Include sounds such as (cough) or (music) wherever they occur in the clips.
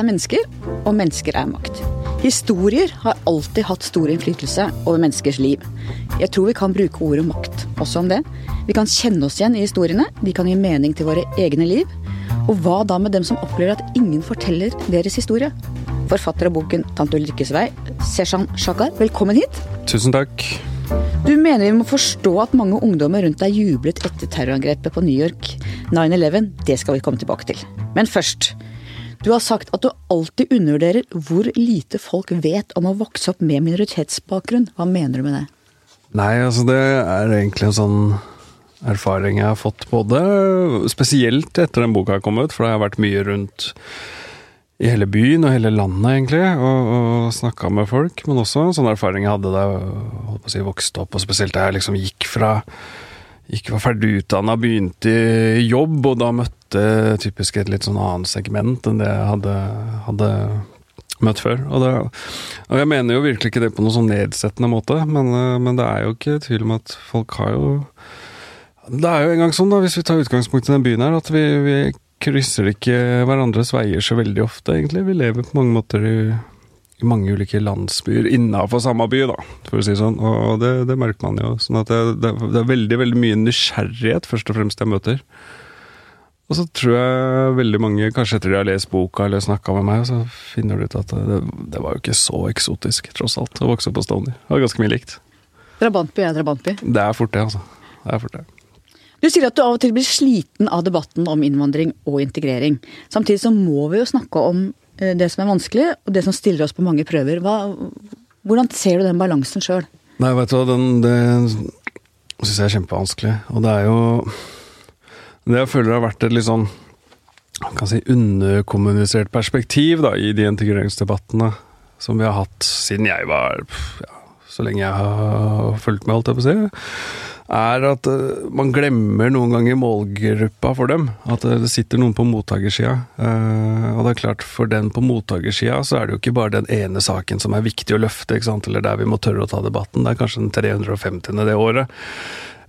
er mennesker, og mennesker er makt. Historier har alltid hatt stor innflytelse over menneskers liv. Jeg tror vi kan bruke ordet makt også om det. Vi kan kjenne oss igjen i historiene, de kan gi mening til våre egne liv. Og hva da med dem som opplever at ingen forteller deres historie? Forfatter av boken 'Tante Ulrikkes vei', Seshan Shakar, velkommen hit. Tusen takk. Du mener vi må forstå at mange ungdommer rundt deg jublet etter terrorangrepet på New York 9-11. Det skal vi komme tilbake til. Men først. Du har sagt at du alltid undervurderer hvor lite folk vet om å vokse opp med minoritetsbakgrunn. Hva mener du med det? Nei, altså det er egentlig en sånn erfaring jeg har fått både Spesielt etter den boka har kommet, for det har vært mye rundt i hele byen og hele landet, egentlig, og, og snakka med folk. Men også en sånn erfaring jeg hadde da jeg holdt på å si, vokste opp, og spesielt da jeg liksom gikk fra gikk var ferdig utdanna, begynte i jobb, og da møtte typisk et litt sånn annet segment enn det jeg hadde, hadde møtt før. Og, det, og, jeg mener jo virkelig ikke det på noen sånn nedsettende måte, men, men, det er jo ikke tvil om at folk har jo Det er jo en gang sånn, da, hvis vi tar utgangspunkt i den byen her, at vi, vi krysser ikke hverandres veier så veldig ofte, egentlig. Vi lever på mange måter i mange ulike landsbyer innafor samme by, da, for å si sånn. Og det, det merker man jo. sånn at det, det, det, er veldig veldig mye nysgjerrighet, først og fremst, jeg møter. Og så tror jeg veldig mange, kanskje etter de har lest boka eller snakka med meg, så finner du ut at det, det, var jo ikke så eksotisk, tross alt, å vokse opp på Stovner. Det var ganske mye likt. Drabantby er drabantby? Det er fort det, altså. Det er fort det. Du sier at du av og til blir sliten av debatten om innvandring og integrering. Samtidig så må vi jo snakke om det som er vanskelig, og det som stiller oss på mange prøver. Hva, hvordan ser du den balansen sjøl? Nei, vet du hva, det syns jeg er kjempevanskelig. Og det er jo Det jeg føler har vært et litt sånn kan si underkommunisert perspektiv da, i de integreringsdebattene som vi har hatt siden jeg var ja, Så lenge jeg har fulgt med, holdt jeg på å si er at uh, man glemmer noen ganger målgruppa for dem. At uh, det sitter noen på mottakersida. Uh, og det er klart, for den på mottakersida så er det jo ikke bare den ene saken som er viktig å løfte, ikke sant? eller der vi må tørre å ta debatten. Det er kanskje den 350. det året.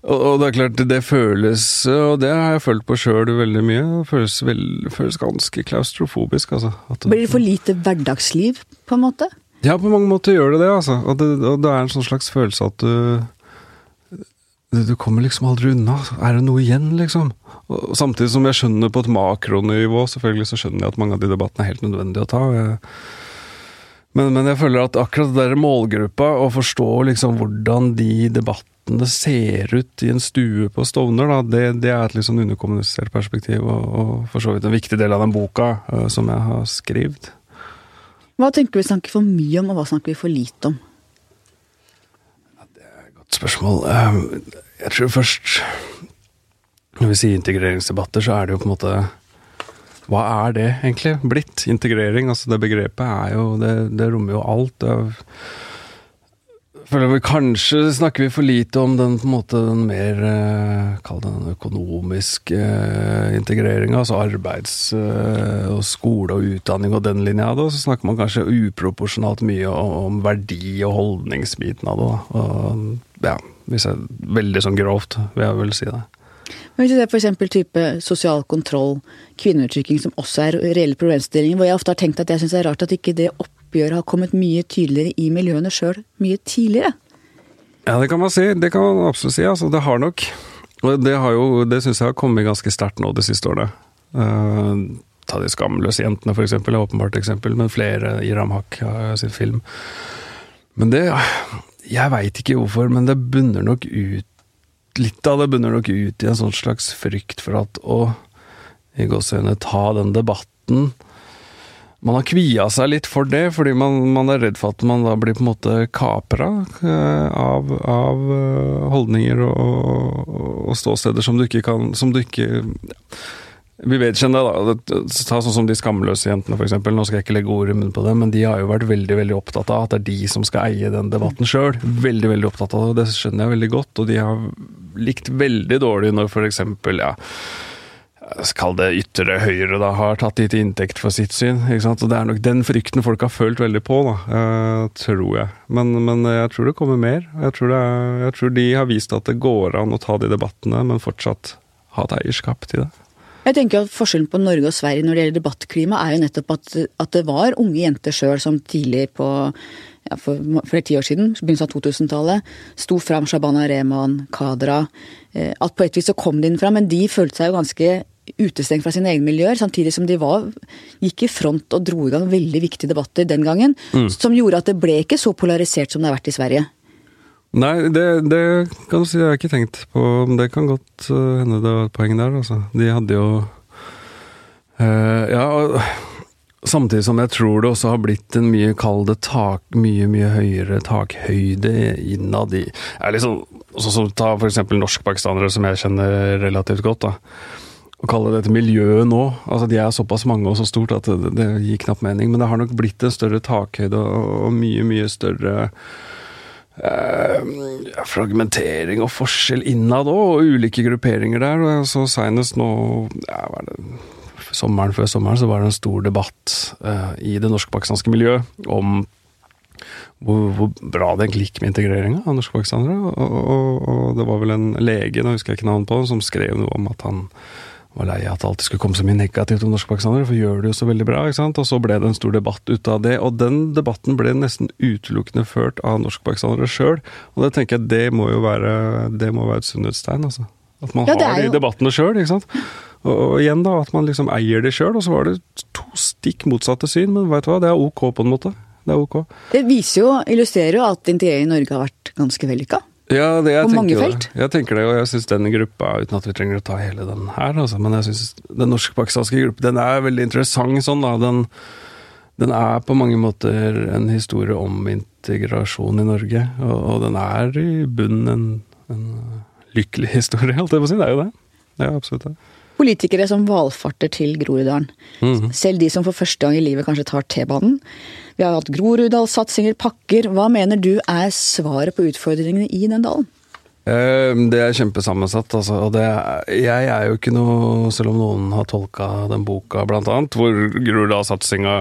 Og, det er klart, det føles, og det har jeg følt på sjøl veldig mye, det føles, veld, føles ganske klaustrofobisk, altså. Blir det for lite hverdagsliv, på en måte? Ja, på mange måter gjør det det, altså. Og det, og det er en sånn slags følelse at du du kommer liksom aldri unna. Er det noe igjen, liksom? Og samtidig som jeg skjønner på et makronivå, selvfølgelig så skjønner jeg at mange av de debattene er helt nødvendige å ta. Men, men, jeg føler at akkurat det der målgruppa, å forstå liksom hvordan de debattene ser ut i en stue på Stovner, da, det, det er et litt sånn underkommunisert perspektiv, og, og, for så vidt en viktig del av den boka uh, som jeg har skrevet. Hva tenker du vi snakker for mye om, og hva snakker vi for lite om? Spørsmål. Ehm, jeg tror først Når vi sier integreringsdebatter, så er det jo på en måte Hva er det egentlig blitt? Integrering, altså det begrepet er jo Det, det rommer jo alt. Det er, føler vi Kanskje snakker vi for lite om den på en måte den mer eh, Kall det den økonomiske eh, integreringa, altså arbeids eh, og skole og utdanning og den linja av det. Så snakker man kanskje uproporsjonalt mye om verdi- og holdningsbiten av det. Og, ja, hvis jeg, veldig sånn grovt, vil jeg vel si det. Men hvis du ser f.eks. type sosial kontroll, kvinneundertrykking, som også er reelle problemstillinger, hvor jeg ofte har tenkt at jeg syns det er rart at ikke det oppgjøret har kommet mye tydeligere i miljøene sjøl mye tidligere? Ja, det kan man si. Det kan man absolutt si. Altså, det har nok det, har jo, det syns jeg har kommet ganske sterkt nå de siste årene. Uh, ta de skamløse jentene, for eksempel, er åpenbart eksempel, men flere i Ramhak har sin film. Men det Jeg veit ikke hvorfor, men det bunner nok ut Litt av det bunner nok ut i en sånn slags frykt for at å i gåseøyne ta den debatten. Man har kvia seg litt for det, fordi man, man, er redd for at man da blir på en måte kapra eh, av, av, eh, holdninger og, og, og, ståsteder som du ikke kan Som du ikke Vi vedkjenner da. Ta sånn som de skamløse jentene, f.eks. Nå skal jeg ikke legge ord i munnen på det, men de har jo vært veldig veldig opptatt av at det er de som skal eie den debatten sjøl. Veldig veldig opptatt av det, og det skjønner jeg veldig godt. Og de har likt veldig dårlig når f.eks. ja Kall det ytre høyre, da, har tatt de til inntekt for sitt syn. ikke sant? Og Det er nok den frykten folk har følt veldig på, da, uh, tror jeg. Men, men, jeg tror det kommer mer. Jeg tror, er, jeg tror, de har vist at det går an å ta de debattene, men fortsatt ha et eierskap til det. Jeg tenker at Forskjellen på Norge og Sverige når det gjelder debattklima, er jo nettopp at, at det var unge jenter sjøl som tidlig på ja, for flere tiår siden, begynnelsen av 2000-tallet, sto fram Shabana Rehman, Kadra. Eh, at på et vis så kom de inn fram, men de følte seg jo ganske utestengt fra sine egne miljøer, samtidig som de var, gikk i front og dro i gang veldig viktige debatter den gangen, mm. som gjorde at det ble ikke så polarisert som det har vært i Sverige. Nei, det, det kan du si, jeg har ikke tenkt på. Det kan godt uh, hende det var et poeng der, altså. De hadde jo øh, Ja, samtidig som jeg tror det også har blitt en mye kall det tak, mye, mye høyere takhøyde innad i er liksom, sånn som Ta for eksempel norskpakistanere, som jeg kjenner relativt godt. da å kalle dette miljøet nå. Altså De er såpass mange og så stort at det, det gir knapt mening. Men det har nok blitt en større takhøyde og, og mye, mye større eh, fragmentering og forskjell innad òg, og ulike grupperinger der. Og så seinest nå ja, var det sommeren før sommeren så var det en stor debatt eh, i det norsk-pakistanske miljøet om hvor, hvor, bra det egentlig gikk med integreringa av norskpakistanere. Og, og, og, det var vel en lege, nå husker jeg ikke navnet på, som skrev noe om at han var lei av at det alltid skulle komme så mye negativt om norskpakistanere, for gjør det jo så veldig bra. ikke sant? Og så ble det en stor debatt ut av det, og den debatten ble nesten utelukkende ført av norskpakistanere sjøl. Og det tenker jeg det må jo være, det må være et sunnhetstegn, altså. At man ja, har de debattene sjøl, ikke sant. Og, og, igjen da, at man liksom eier det sjøl, og så var det to stikk motsatte syn, men veit du hva, det er ok på en måte. Det er ok. Det viser jo, illustrerer jo at integrering i Norge har vært ganske vellykka. Ja, det, jeg, på mange felt. Det. Jeg tenker det, og jeg syns den gruppa, uten at vi trenger å ta hele den her, altså, men jeg syns den norsk-pakistanske gruppa den er veldig interessant sånn, da. Den, den, er på mange måter en historie om integrasjon i Norge, og, og den er i bunnen en, en lykkelig (laughs) historie, holdt jeg på å si. Det er jo det. Ja, absolutt det. Politikere som valfarter til Groruddalen. Mm. Selv de som for første gang i livet kanskje tar T-banen. Vi har hatt Groruddalssatsinger, pakker. Hva mener du er svaret på utfordringene i den dalen? Eh, det er kjempesammensatt. Altså, og det, jeg er jo ikke noe Selv om noen har tolka den boka, blant annet, hvor Groruddalssatsinga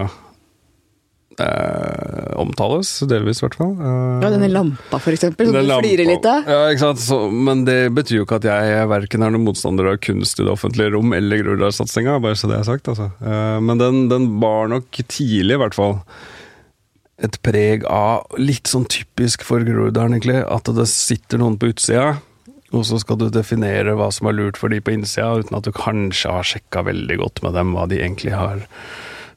eh, omtales, delvis i hvert fall. Eh, ja, denne lampa for eksempel, som du flirer litt av. Ja, ikke sant. Så, men det betyr jo ikke at jeg verken er noen motstander av kunst i det offentlige rom eller Groruddalssatsinga, bare så det er sagt, altså. Eh, men den, den bar nok tidlig, i hvert fall et preg av litt sånn typisk for Groruddalen, egentlig. At det sitter noen på utsida, og så skal du definere hva som er lurt for de på innsida, uten at du kanskje har sjekka veldig godt med dem hva de egentlig har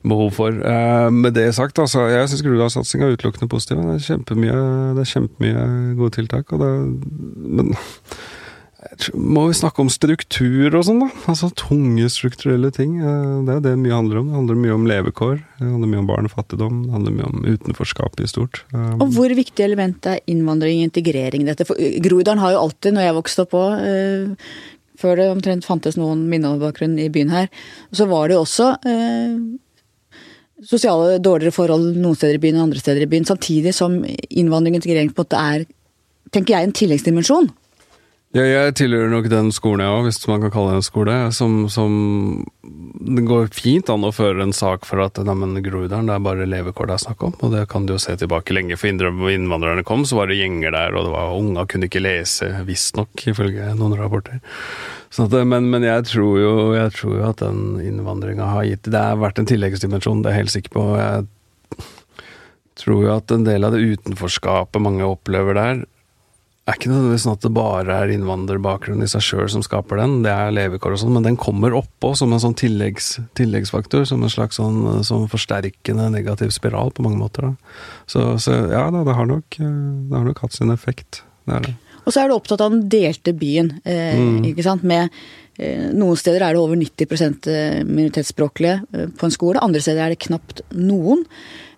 behov for. Eh, med det sagt, altså, jeg syns Groruddalssatsinga er utelukkende positiv. Det er kjempemye, det er kjempemye gode tiltak. Det, men må vi snakke om struktur og sånn, da? Altså tunge strukturelle ting. Eh, det er det mye handler om. Det handler mye om levekår. Det handler mye om barnefattigdom. Det handler mye om utenforskap i stort. Eh, og hvor viktig element er innvandring og integrering i dette? For Groruddalen har jo alltid, når jeg vokste opp òg, før det omtrent fantes noen minnebakgrunn i byen her, så var det jo også sosiale dårligere forhold noen steder i byen enn andre steder i byen. Samtidig som innvandring og integrering på en måte er, tenker jeg, en tilleggsdimensjon. Ja, jeg tilhører nok den skolen, jeg òg, hvis man kan kalle det en skole. Som, som, Det går fint an å føre en sak for at neimen, Groruddalen, det er bare levekår det er snakk om. Og det kan du jo se tilbake lenge. For innvandrerne kom, så var det gjenger der, og det var unga kunne ikke lese, visstnok, ifølge noen rapporter. At, men, men jeg, tror jo, jeg tror jo at den innvandringa har gitt Det har vært en tilleggsdimensjon, det er jeg helt sikker på. Jeg tror jo at en del av det utenforskapet mange opplever der, er ikke nødvendigvis sånn at det bare er innvandrerbakgrunn i seg sjøl som skaper den, det er levekår og sånn, men den kommer oppå som en sånn tilleggs, tilleggsfaktor, som en slags sånn sånn forsterkende negativ spiral på mange måter. Så, så ja da, det har, nok, det har nok hatt sin effekt. Det er det. Og så er du opptatt av den delte byen, eh, mm. ikke sant. Med eh, noen steder er det over 90 eh, minoritetsspråklige eh, på en skole, andre steder er det knapt noen.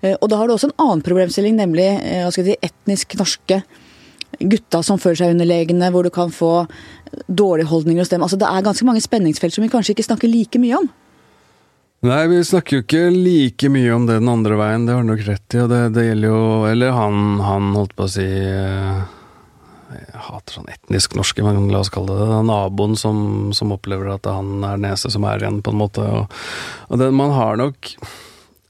Eh, og da har du også en annen problemstilling, nemlig si, etnisk norske gutta som føler seg underlegne, hvor du kan få dårlige holdninger hos dem. Altså, det er ganske mange spenningsfelt som vi kanskje ikke snakker like mye om. Nei, vi snakker jo ikke like mye om det den andre veien, det har du nok rett i. Og det, det, gjelder jo Eller han, han holdt på å si eh, Jeg hater sånn etnisk norske, men la oss kalle det det. Naboen som, som opplever at han er nese som er igjen, på en måte. Og, og det, man har nok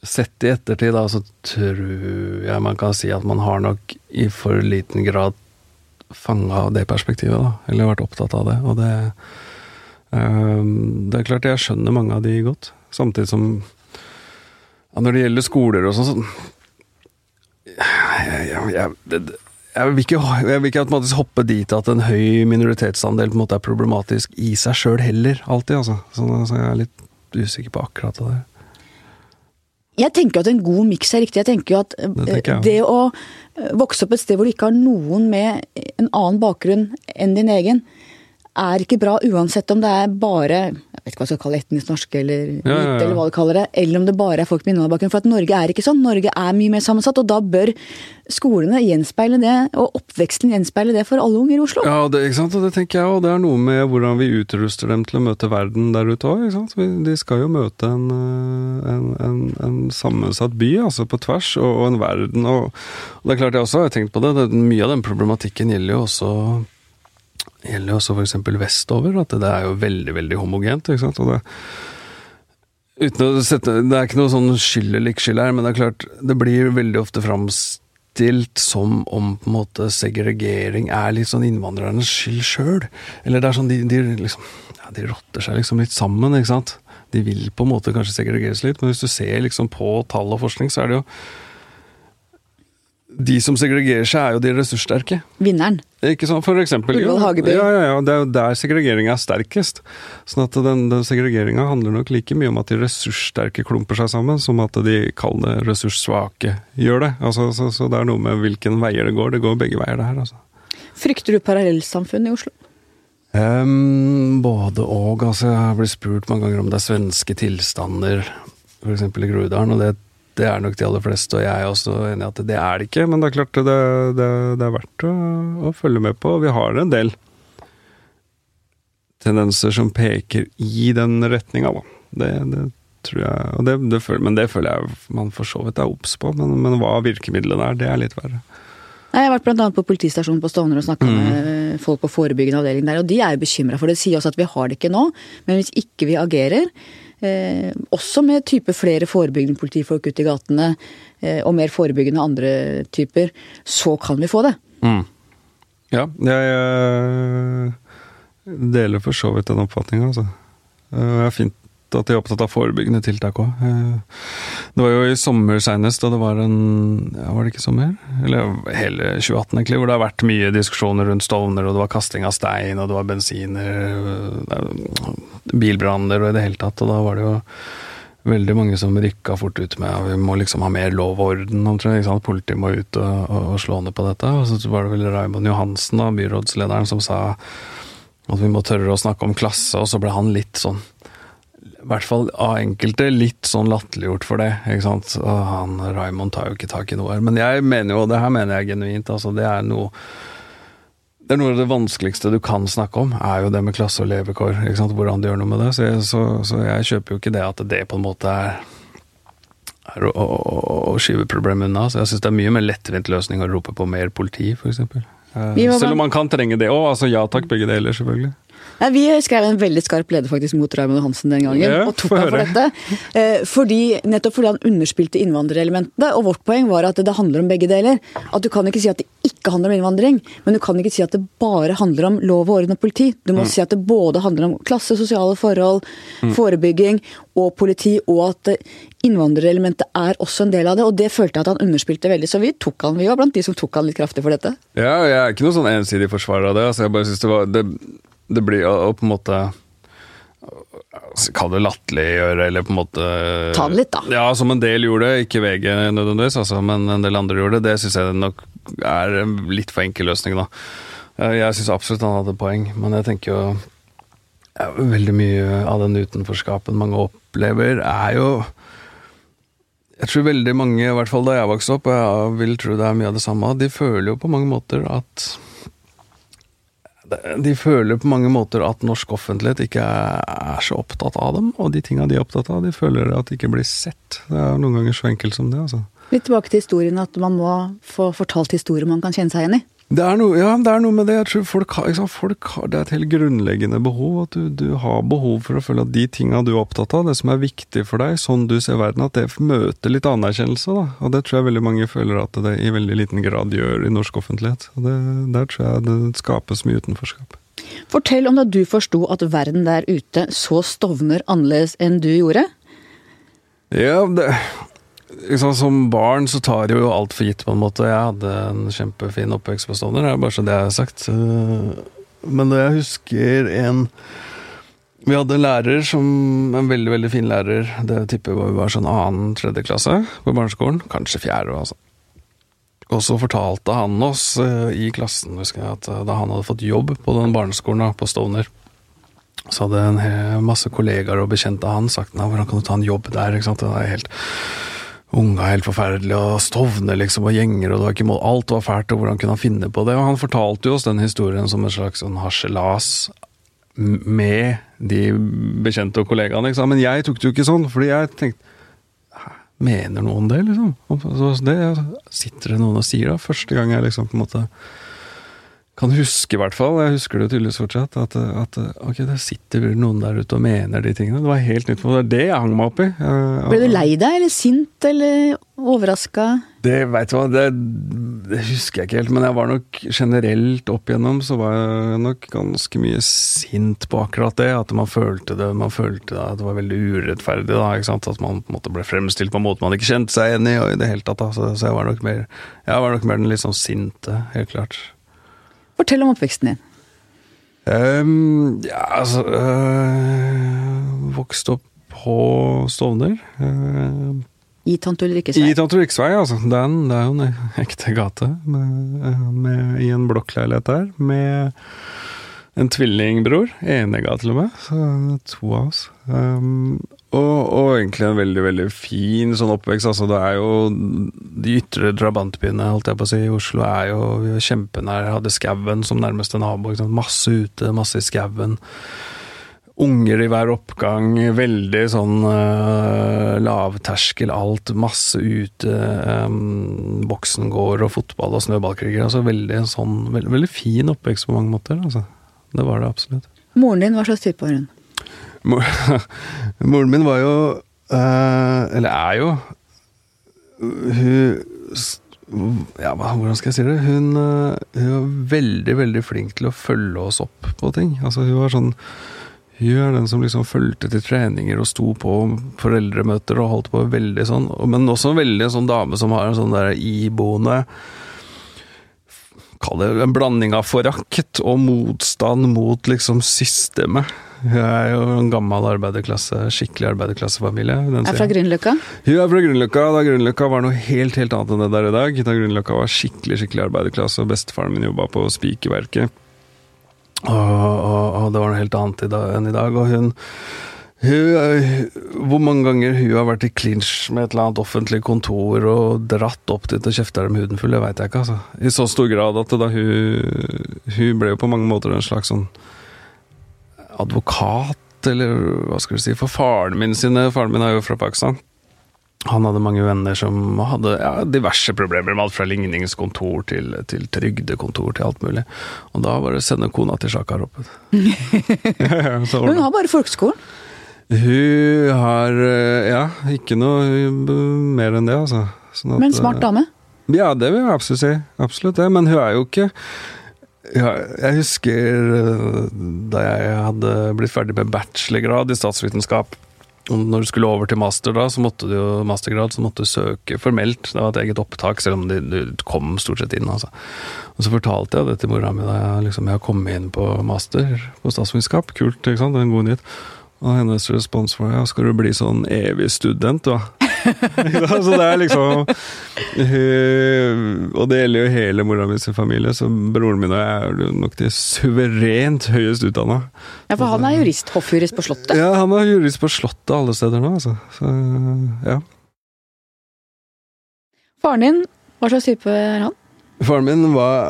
Sett i ettertid, da, så tror jeg man kan si at man har nok i for liten grad fanga det perspektivet, da. Eller vært opptatt av det. Og det Um, det er klart jeg skjønner mange av de godt, samtidig som ja, Når det gjelder skoler og sånn, så jeg, jeg, jeg, jeg, vil ikke, jeg vil ikke hoppe dit at en høy minoritetsandel på en måte er problematisk i seg sjøl heller, alltid. altså. Så, så, jeg er litt usikker på akkurat det der. Jeg tenker at en god miks er riktig. Jeg tenker jo at det, jeg, det å vokse opp et sted hvor du ikke har noen med en annen bakgrunn enn din egen, er ikke bra uansett om det er bare vet ikke hva jeg skal kalle etnisk norske, eller ja, ja, ja. eller hva du kaller det, eller om det bare er folk med innvandrerbakgrunn. For at Norge er ikke sånn. Norge er mye mer sammensatt, og da bør skolene gjenspeile det, og oppveksten gjenspeile det for alle unger i Oslo. Ja, det, ikke sant? og det tenker jeg, og det er noe med hvordan vi utruster dem til å møte verden der ute òg. De skal jo møte en, en, en, en, sammensatt by, altså på tvers, og, og en verden. Og, og, det er klart jeg også har tenkt på det, det mye av den problematikken gjelder jo også gjelder jo også f.eks. vestover, at det er jo veldig, veldig homogent. ikke sant? Og det, uten å sette, det er ikke noe sånn skyld eller ikke skyld her, men det er klart, det blir veldig ofte framstilt som om på en måte segregering er litt sånn innvandrernes skyld sjøl. Eller det er sånn de, de liksom ja, de rotter seg liksom litt sammen, ikke sant. De vil på en måte kanskje segregeres litt, men hvis du ser liksom på tall og forskning, så er det jo de som segregerer seg, er jo de ressurssterke. Vinneren. Ikke sånn, for eksempel. Ullevål Hageby. Ja, ja, ja, det er jo der segregeringa er sterkest. Sånn at den, den segregeringa handler nok like mye om at de ressurssterke klumper seg sammen, som at de kalde ressurssvake gjør det. Altså, så, så, det er noe med hvilken veier det går. Det går begge veier, det her. altså. Frykter du parallellsamfunn i Oslo? Um, både og. altså Jeg har blitt spurt mange ganger om det er svenske tilstander, f.eks. i Groruddalen. og det det er nok de aller fleste, og jeg er også enig i at det er det ikke. Men det er klart det, det, det er verdt å, å, følge med på. Vi har en del tendenser som peker i den retninga, da. Det, det, tror jeg det, det, Men det føler jeg man for så vidt er obs på. Men, men, hva virkemidlene er, det er litt verre. Jeg har vært bl.a. på politistasjonen på Stovner og snakka mm. med folk på forebyggende avdeling der, og de er jo bekymra for det. De sier også at vi har det ikke nå, men hvis ikke vi agerer, også med type flere forebyggende politifolk ute i gatene, eh, og mer forebyggende andre typer, så kan vi få det. Mm. Ja, jeg øh, deler for så vidt den oppfatninga, altså. Det er fint at de er opptatt av forebyggende tiltak òg. Eh, det var jo i sommer seinest, da det var en ja, Var det ikke sommer? Eller hele 2018, egentlig, hvor det har vært mye diskusjoner rundt Stovner, og det var kasting av stein, og det var bensiner, bilbranner og i det hele tatt. Og da var det jo veldig mange som rykka fort ut med at vi må liksom ha mer lov og orden. Omtrent, Politiet må ut og, og, og, slå ned på dette. Og så var det vel Raymond Johansen, da, byrådslederen, som sa at vi må tørre å snakke om klasse, og så ble han litt sånn i hvert fall av enkelte litt sånn latterliggjort for det. ikke sant? Og han Raymond tar jo ikke tak i noe her. Men jeg mener jo, og det her mener jeg genuint, altså det er noe det er noe av det vanskeligste du kan snakke om, er jo det med klasse og levekår. ikke sant? Hvordan du gjør noe med det. Så jeg, så, så jeg kjøper jo ikke det at det på en måte er, er å, å, å, skyve problemet unna. Så jeg syns det er mye mer lettvint løsning å rope på mer politi, f.eks. Eh, selv om man kan trenge det òg. Altså ja takk, begge deler, selvfølgelig. Ja, vi skrev en veldig skarp leder faktisk mot Raymond Hansen den gangen, ja, og tok ham for dette. Eh, fordi, nettopp fordi han underspilte innvandrerelementene. Og vårt poeng var at det handler om begge deler. At du kan ikke si at det ikke handler om innvandring, men du kan ikke si at det bare handler om lov og orden og politi. Du må mm. si at det både handler om klasse, sosiale forhold, mm. forebygging og politi, og at innvandrerelementet er også en del av det. Og det følte jeg at han underspilte veldig, så vi tok han, vi var blant de som tok han litt kraftig for dette. Ja, jeg er ikke noen sånn ensidig forsvarer av det. altså jeg bare synes det var det det blir å på en måte Kall det latterliggjøre, eller på en måte Ta det litt, da. Ja, som en del gjorde. Ikke VG nødvendigvis, altså, men en del andre gjorde det. Det syns jeg nok er en litt for enkel løsning, da. Jeg syns absolutt han hadde poeng, men jeg tenker jo ja, Veldig mye av den utenforskapen mange opplever, er jo jeg tror veldig mange, i hvert fall da jeg vokste opp, og jeg vil tro det er mye av det samme, de føler jo på mange måter at de føler på mange måter at norsk offentlighet ikke er så opptatt av dem, og de tinga de er opptatt av, de føler at de ikke blir sett. Det er noen ganger så enkelt som det, altså. Litt tilbake til historien, at man må få fortalt historier man kan kjenne seg igjen i. Det er, noe, ja, det er noe med det. Jeg tror folk har, sant, folk har, Det er et helt grunnleggende behov. At du, du, har behov for å føle at de tinga du er opptatt av, det som er viktig for deg, sånn du ser verden, at det møter litt anerkjennelse. Da. Og det tror jeg veldig mange føler at det i veldig liten grad gjør i norsk offentlighet. Og det, der tror jeg det skapes mye utenforskap. Fortell om da du forsto at verden der ute så Stovner annerledes enn du gjorde. Ja, det liksom, Som barn så tar jo alt for gitt, på en måte. Jeg hadde en kjempefin oppvekst på Stovner, er bare så det jeg har sagt. Eh, men da jeg husker en Vi hadde en lærer som En veldig, veldig fin lærer. Det tipper jeg vi var sånn annen-tredje klasse på barneskolen. Kanskje fjerde, altså. Og så fortalte han oss uh, i klassen husker jeg, at uh, da han hadde fått jobb på den barneskolen på Stovner, så hadde en masse kollegaer og bekjente av han sagt nei, hvordan kan du ta en jobb der? ikke sant? Det er helt Unga helt forferdelig, og Stovner liksom, og gjenger, og det var ikke mål. Alt var fælt, og hvordan kunne han finne på det? Og han fortalte jo oss den historien som en slags sånn harselas med de bekjente og kollegaene, ikke men jeg tok det jo ikke sånn, fordi jeg tenkte Mener noen det, liksom? Det sitter det noen og sier, da. Første gang jeg liksom på en måte kan huske, i hvert fall, jeg husker det tydeligvis fortsatt, at, at ok, det sitter noen der ute og mener de tingene. Det var helt nytt for meg. Det er det jeg hang meg opp i. Ble du lei deg, eller sint, eller overraska? Det veit du hva, det, det, husker jeg ikke helt, men jeg var nok generelt opp igjennom så var jeg nok ganske mye sint på akkurat det. At man følte det, man følte at det var veldig urettferdig, da, ikke sant? at man på en måte ble fremstilt på en måte man ikke kjente seg igjen i, og i det hele tatt. Da. Så, så jeg var nok mer jeg var nok mer den litt sånn sinte, helt klart. Fortell om oppveksten din. Um, ja, altså øh, Vokste opp på Stovner. Uh, I Tante Ulrikkes vei? I Tante Ulrikkes vei, altså. Den, det er jo en ekte gate med, med, i en blokkleilighet der. Med en tvillingbror. Enega, til og med. Så to av oss. Um, og, og, egentlig en veldig veldig fin sånn oppvekst. altså Det er jo De ytre drabantbyene holdt jeg på å si, i Oslo er jo vi er kjempenær. Hadde skauen som nærmeste nabo. Masse ute, masse i skauen. Unger i hver oppgang. Veldig sånn uh, lavterskel, alt. Masse ute. Um, Boksengård og fotball og snøballkriger. altså Veldig sånn, veld, veldig fin oppvekst på mange måter. altså Det var det absolutt. Moren din, hva slags type var hun? (laughs) Moren min var jo uh, Eller er jo Hun ja, hvordan skal jeg si det? Hun, uh, hun var veldig, veldig flink til å følge oss opp på ting. Altså, hun var sånn Hun er den som liksom fulgte til treninger og sto på foreldremøter og holdt på veldig sånn. Men også veldig sånn dame som har en sånn der iboende Kall det en blanding av forakt og motstand mot liksom systemet. Hun er jo en gammel arbeiderklasse, skikkelig arbeiderklassefamilie. Er fra Grünerløkka? Hun er fra Grünerløkka. Da Grünerløkka var noe helt helt annet enn det der i dag. Da Grünerløkka var skikkelig skikkelig arbeiderklasse, og bestefaren min jobba på spikerverket. Og, og, og, det var noe helt annet i dag, enn i dag. Og hun, hun, Hvor mange ganger hun har vært i clinch med et eller annet offentlig kontor og dratt opp dit og kjefta dem huden full, det veit jeg ikke, altså. I så stor grad at da hun Hun ble jo på mange måter en slags sånn advokat, eller hva skal du si, for faren min sine Faren min er jo fra Pakistan. Han hadde mange venner som hadde ja, diverse problemer, med alt fra ligningskontor til, til trygdekontor til alt mulig. Og da var det å sende kona til sjakar opp. (laughs) Hun har bare folkeskolen? Hun har ja, ikke noe mer enn det, altså. Sånn at, Men smart dame? Ja, det vil jeg absolutt si. Absolutt det. Men hun er jo ikke ja, jeg husker eh, da jeg hadde blitt ferdig med bachelorgrad i statsvitenskap. Når du skulle over til master da, så måtte du jo mastergrad, så måtte du søke formelt. Det var et eget opptak, selv om du kom stort sett inn. altså. Og så fortalte jeg det til mora mi da jeg, liksom, jeg kom inn på master på statsvitenskap. Kult, ikke sant? Det er en god nyhet. Og hennes respons var ja, skal du bli sånn evig student, da? (laughs) så det er liksom Og det gjelder jo hele mora mi sin familie, så broren min og jeg er nok de suverent høyest utdanna. Ja, for han er jurist, hoffjurist på Slottet? Ja, han er jurist på Slottet alle steder nå, altså. Så, ja. Faren din, hva slags type er han? Faren min var,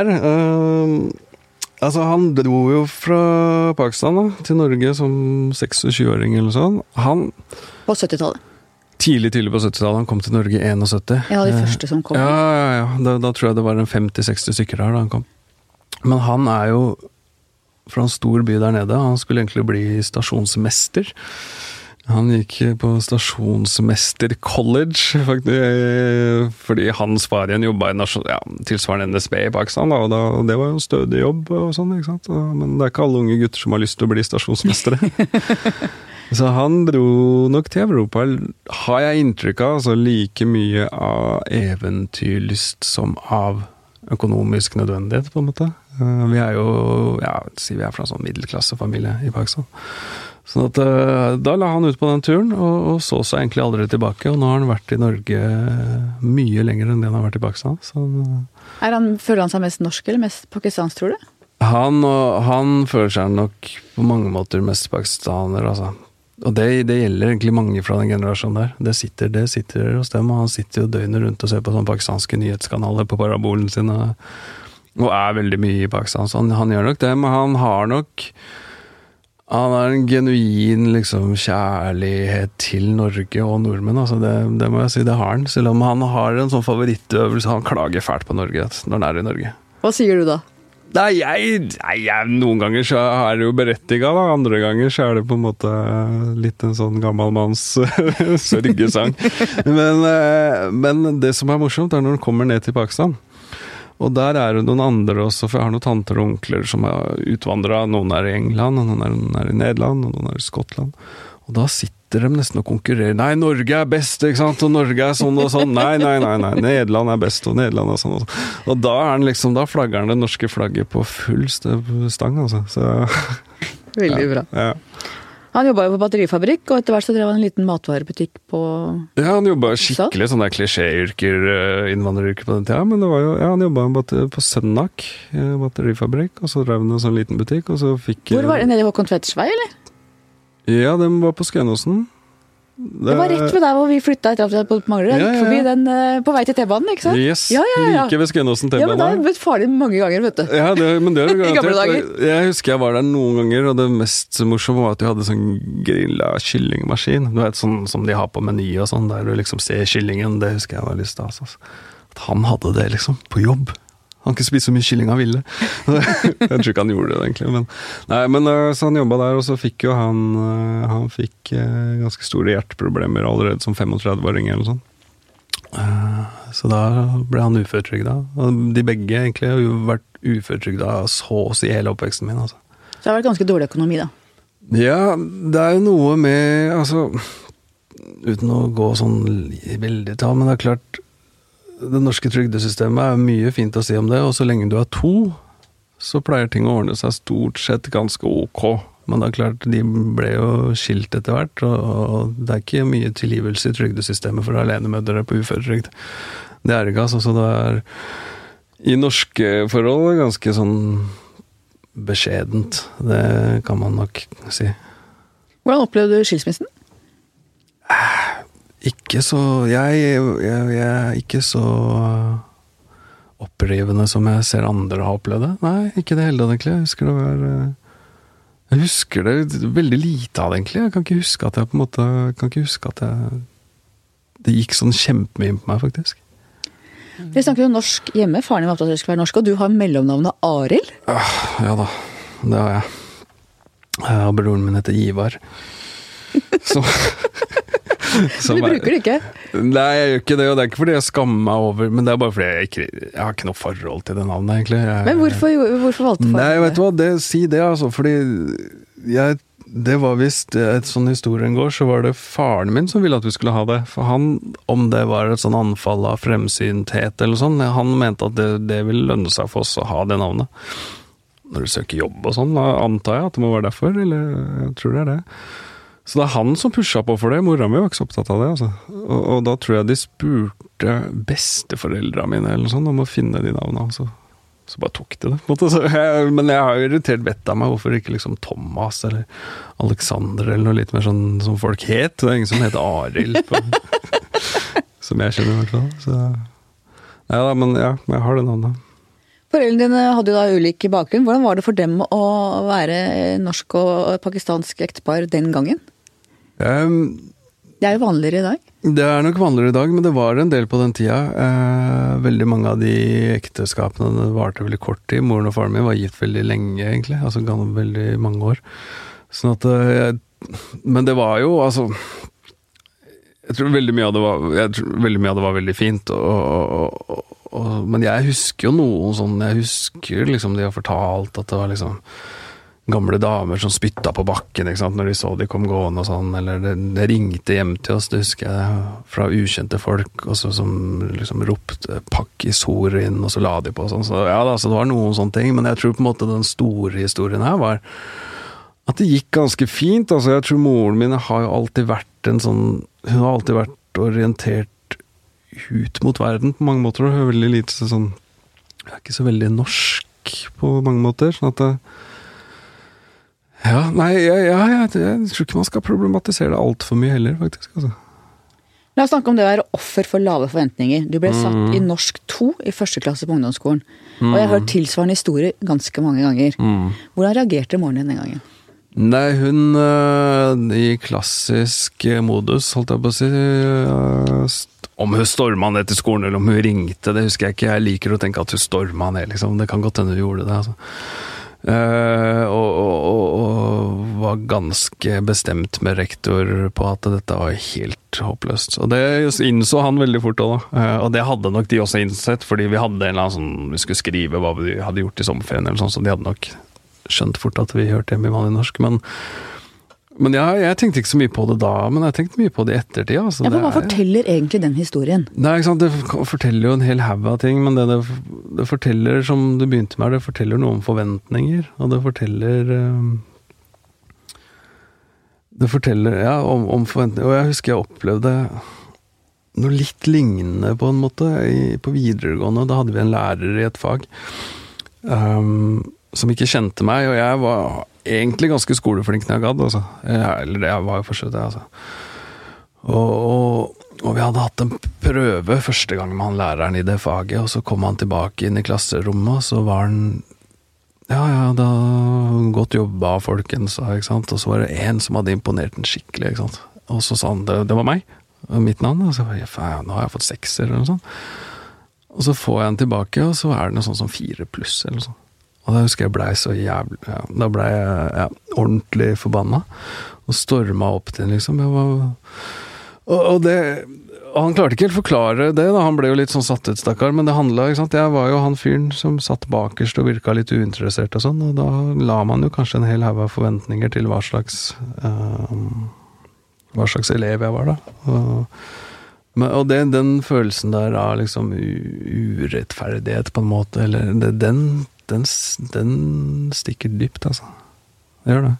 er øh, Altså, han dro jo fra Pakistan da, til Norge som 26-åring eller sånn. Han På 70-tallet? Tidlig tidlig på 70-tallet. Han kom til Norge i 71. Ja, de første som kom. Ja, ja, ja. Da, da tror jeg det var en 50-60 stykker her da han kom. Men han er jo fra en stor by der nede. Han skulle egentlig bli stasjonsmester. Han gikk på Stasjonsmester College, faktisk, fordi hans far igjen jobba i nasjon, ja, tilsvarende NSB i Pakistan. Og, da, og det var jo en stødig jobb, og sånn, ikke sant? men det er ikke alle unge gutter som har lyst til å bli stasjonsmestere. (laughs) Så han dro nok til Europa, har jeg inntrykk av, altså like mye av eventyrlyst som av økonomisk nødvendighet, på en måte. Eh, vi er jo ja, si vi er fra en sånn middelklassefamilie i Pakistan. Sånn at uh, Da la han ut på den turen, og, og, så seg egentlig aldri tilbake. Og nå har han vært i Norge mye lenger enn det han har vært i Pakistan. Så, han, føler han seg mest norsk eller mest pakistansk, tror du? Han, han føler seg nok på mange måter mest pakistaner, altså. Og det, det, gjelder egentlig mange fra den generasjonen der. Det sitter, det sitter hos dem, og han sitter jo døgnet rundt og ser på sånne pakistanske nyhetskanaler på parabolen sin, og, og er veldig mye i Pakistan. Så han, han gjør nok det, men han har nok han har en genuin liksom, kjærlighet til Norge og nordmenn. Altså det, det, må jeg si, det har han. Selv om han har en sånn favorittøvelse. Han klager fælt på Norge når han er i Norge. Hva sier du da? Nei, jeg, nei, jeg Noen ganger så er det jo berettiga, da. Andre ganger så er det på en måte litt en sånn gammalmanns (laughs) sørgesang. men, eh, men det som er morsomt, er når han kommer ned til Pakistan. Og der er det noen andre også, for jeg har noen tanter og onkler som har utvandra. Noen er i England, noen er, noen er, i Nederland, og noen er i Skottland. Og da sitter de nesten og konkurrerer. Nei, Norge er best, ikke sant, og Norge er sånn og sånn. Nei, nei, nei, nei. Nederland er best, og Nederland er sånn og sånn. Og da er den liksom, da flagger han det norske flagget på full stang, altså. Så (laughs) Veldig bra. Ja. Han jobba jo på batterifabrikk, og etter hvert så drev han en liten matvarebutikk på Ja, han jobba skikkelig sånne klisjéyrker, eh, innvandreryrker på den tida. Men det var jo, ja, han jobba på Sønnak eh, batterifabrikk, og så drev han en sånn liten butikk, og så fikk Hvor var det? Nede i Håkon Tvedts vei, eller? Ja, den var på Skønåsen. Det, det, var rett ved der hvor vi flytta etter at vi hadde bodd på Manglerud. Ja, ja, ja. Forbi den uh, på vei til T-banen, ikke sant? Yes, ja, like ved Skønåsen T-bane. Ja, men da har blitt farlig mange ganger, vet du. Ja, det, men det (laughs) I gamle dager. Jeg husker jeg var der noen ganger, og det mest morsomme var at de hadde sånn grilla kyllingmaskin. Du vet, sånn som de har på Meny og sånn, der du liksom ser kyllingen. Det husker jeg var litt stas. Altså. At han hadde det, liksom, på jobb. Han kunne spise så mye kylling han ville. (laughs) jeg tror ikke han gjorde det, egentlig. Men, nei, men eh, så han jobba der, og så fikk jo han eh, Han fikk eh, ganske store hjerteproblemer allerede som 35-åring eller noe sånt. Så da ble han uføretrygda. Og de begge egentlig har jo vært uføretrygda så å si hele oppveksten min. Altså. Så det har vært ganske dårlig økonomi, da? Ja, det er jo noe med Altså, uten å gå sånn veldig tall, men det er klart det norske trygdesystemet er mye fint å si om det, og så lenge du er to, så pleier ting å ordne seg stort sett ganske ok. Men det er klart, de ble jo skilt etter hvert, og det er ikke mye tilgivelse i trygdesystemet for alenemødre på uføretrygd. Det er ikke, altså. Så det er i norske forhold ganske sånn beskjedent. Det kan man nok si. Hvordan opplevde du skilsmissen? Ikke så jeg, jeg, jeg, er ikke så opprivende som jeg ser andre har opplevd det. Nei, ikke det hele tatt, egentlig. Jeg husker det var eh, Jeg husker det veldig lite av det, egentlig. Jeg kan ikke huske at jeg på en måte kan ikke huske at jeg Det gikk sånn kjempemye inn på meg, faktisk. Vi snakker jo norsk hjemme. Faren din var opptatt av at du skulle være norsk, og du har mellomnavnet Arild? Ah, ja da, det har jeg. Og broren min heter Ivar. Så (laughs) (laughs) Så du bruker det ikke? Nei, jeg gjør ikke det. Og det er ikke fordi jeg skammer meg over Men det er bare fordi jeg ikke Jeg har ikke noe forhold til det navnet, egentlig. Jeg, men hvorfor, hvorfor valgte faren Nei, vet du hva, det, si det, altså. Fordi jeg det var visst et sånn historien går, så var det faren min som ville at vi skulle ha det. For han, om det var et sånn anfall av fremsynthet eller sånn, han mente at det, det ville lønne seg for oss å ha det navnet. Når du søker jobb og sånn, antar jeg at det må være derfor, eller jeg tror det er det. Så det er han som pusha på for det. Mora mi var ikke så opptatt av det. altså. Og, og da tror jeg de spurte besteforeldra mine eller sånn om å finne de navnene. Så, så bare tok de det. Jeg, men jeg har irritert vettet av meg hvorfor ikke liksom Thomas eller Alexander eller noe litt mer sånn som folk het. Det er ingen som heter Arild. (laughs) som jeg kjenner, i hvert fall. Så Nei da, men ja, jeg har det navnet. Foreldrene dine hadde jo da ulik bakgrunn. Hvordan var det for dem å være norsk og pakistansk ektepar den gangen? Um, det er jo vanligere i dag? Det er nok vanligere i dag, men det var en del på den tida. Eh, veldig mange av de ekteskapene det varte veldig kort tid. Moren og faren min var gitt veldig lenge, egentlig. Altså veldig mange år. Sånn at eh, jeg Men det var jo, altså Jeg tror veldig mye av det var, jeg tror veldig, av det var veldig fint, og, og, og, men jeg husker jo noe sånn Jeg husker liksom de har fortalt at det var liksom gamle damer som spytta på bakken ikke sant, når de så de kom gående og sånn, eller det, det ringte hjem til oss, det husker jeg, fra ukjente folk, også, som liksom ropte 'pakkis-hor' inn, og så la de på og sånn. Så ja da, så det var noen sånne ting, men jeg tror på en måte den store historien her var at det gikk ganske fint. Altså, jeg tror moren min har jo alltid vært en sånn Hun har alltid vært orientert ut mot verden på mange måter, og hun er veldig lite sånn Hun er ikke så veldig norsk på mange måter. sånn at det, ja, nei, ja, ja, jeg, jeg tror ikke man skal problematisere det altfor mye heller, faktisk. altså. La oss snakke om det å være offer for lave forventninger. Du ble satt i norsk 2 i første klasse på ungdomsskolen. Og jeg har hørt tilsvarende historier ganske mange ganger. Hvordan reagerte moren din den gangen? Nei, hun øh, i klassisk modus, holdt jeg på å si øh, Om hun storma ned til skolen, eller om hun ringte, det husker jeg ikke. Jeg liker å tenke at hun storma ned, liksom. Det kan godt hende hun gjorde det. altså. Eh, og, og, og, var ganske bestemt med rektor på at dette var helt håpløst. Og det innså han veldig fort òg. Eh, og det hadde nok de også innsett, fordi vi hadde en eller annen sånn Vi skulle skrive hva vi hadde gjort i sommerferien, eller sånn, så de hadde nok skjønt fort at vi hørte hjemme i vanlig norsk. Men, men ja, jeg tenkte ikke så mye på det da, men jeg tenkte mye på det i ettertid. Altså, Ja, for Hva det er- forteller egentlig den historien? Nei, ikke sant? Det forteller jo en hel haug av ting, men det, det, det forteller, som du begynte med, det forteller noe om forventninger, og det forteller eh, Det forteller, ja, om, om forventninger. Og jeg husker jeg opplevde noe litt lignende, på en måte, i, på videregående. Da hadde vi en lærer i et fag um, som ikke kjente meg, og jeg var egentlig ganske skoleflink når jeg gadd, altså. Jeg, eller det var jo for så vidt det, altså. Og, og, og vi hadde hatt en prøve første gang med han læreren i det faget, og så kom han tilbake inn i klasserommet, og så var han Ja, ja, da Godt jobba, folkens, ikke sant. Og så var det én som hadde imponert den skikkelig, ikke sant. Og så sa han det, det var meg, mitt navn. Og så jeg, faen, nå har jeg fått sekser, eller noe sånt. Og så får jeg den tilbake, og så er det noe sånt som fire pluss, eller noe sånt. Og da husker jeg blei så jævlig ja, Da blei jeg ja, ordentlig forbanna. Og storma opp til liksom. Var og, og det og Han klarte ikke helt forklare det, da. han ble jo litt sånn satt ut, stakkar. Men det handla ikke sant? Jeg var jo han fyren som satt bakerst og virka litt uinteressert og sånn. Og da la man jo kanskje en hel haug av forventninger til hva slags uh, Hva slags elev jeg var, da. Og, men, og det, den følelsen der av liksom urettferdighet, på en måte, eller det, den, den, den stikker dypt, altså. Det gjør det.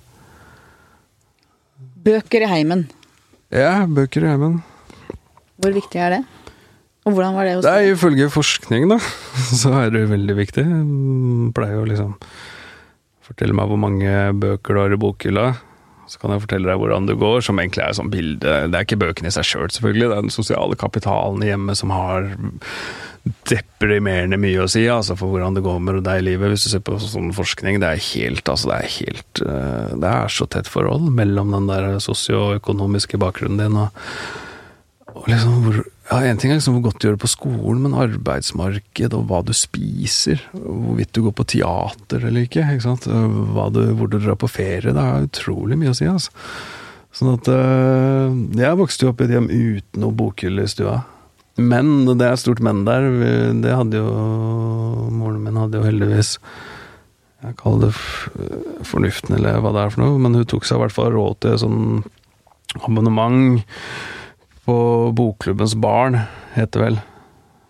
Bøker i heimen. Ja, bøker i heimen. Hvor viktig er det? Og hvordan var det hos Det deg? ifølge forskning, da, (laughs) så er det veldig viktig. Jeg Pleier jo liksom Fortelle meg hvor mange bøker du har i bokhylla. Så kan jeg fortelle deg hvordan det går, som egentlig er sånn bilde Det er ikke bøkene i seg sjøl, selv, selvfølgelig. Det er den sosiale kapitalen i hjemmet som har deprimerende mye å si altså for hvordan det går med deg i livet. Hvis du ser på sånn forskning, det er helt altså det er helt eh, Det er så tett forhold mellom den der sosioøkonomiske bakgrunnen din og og liksom hvor, ja, En ting er liksom hvor godt du gjør det på skolen, men arbeidsmarked og hva du spiser, hvorvidt du går på teater eller ikke, ikke du, hvor du drar på ferie, det har utrolig mye å si. altså. Sånn at øh, Jeg vokste jo opp i et hjem uten noe bokhylle i stua. Men, det er stort men der, det hadde jo Moren min hadde jo heldigvis Jeg kaller det fornuften, eller hva det er for noe, men hun tok seg i hvert fall råd til sånn abonnement på Bokklubbens barn, heter det vel.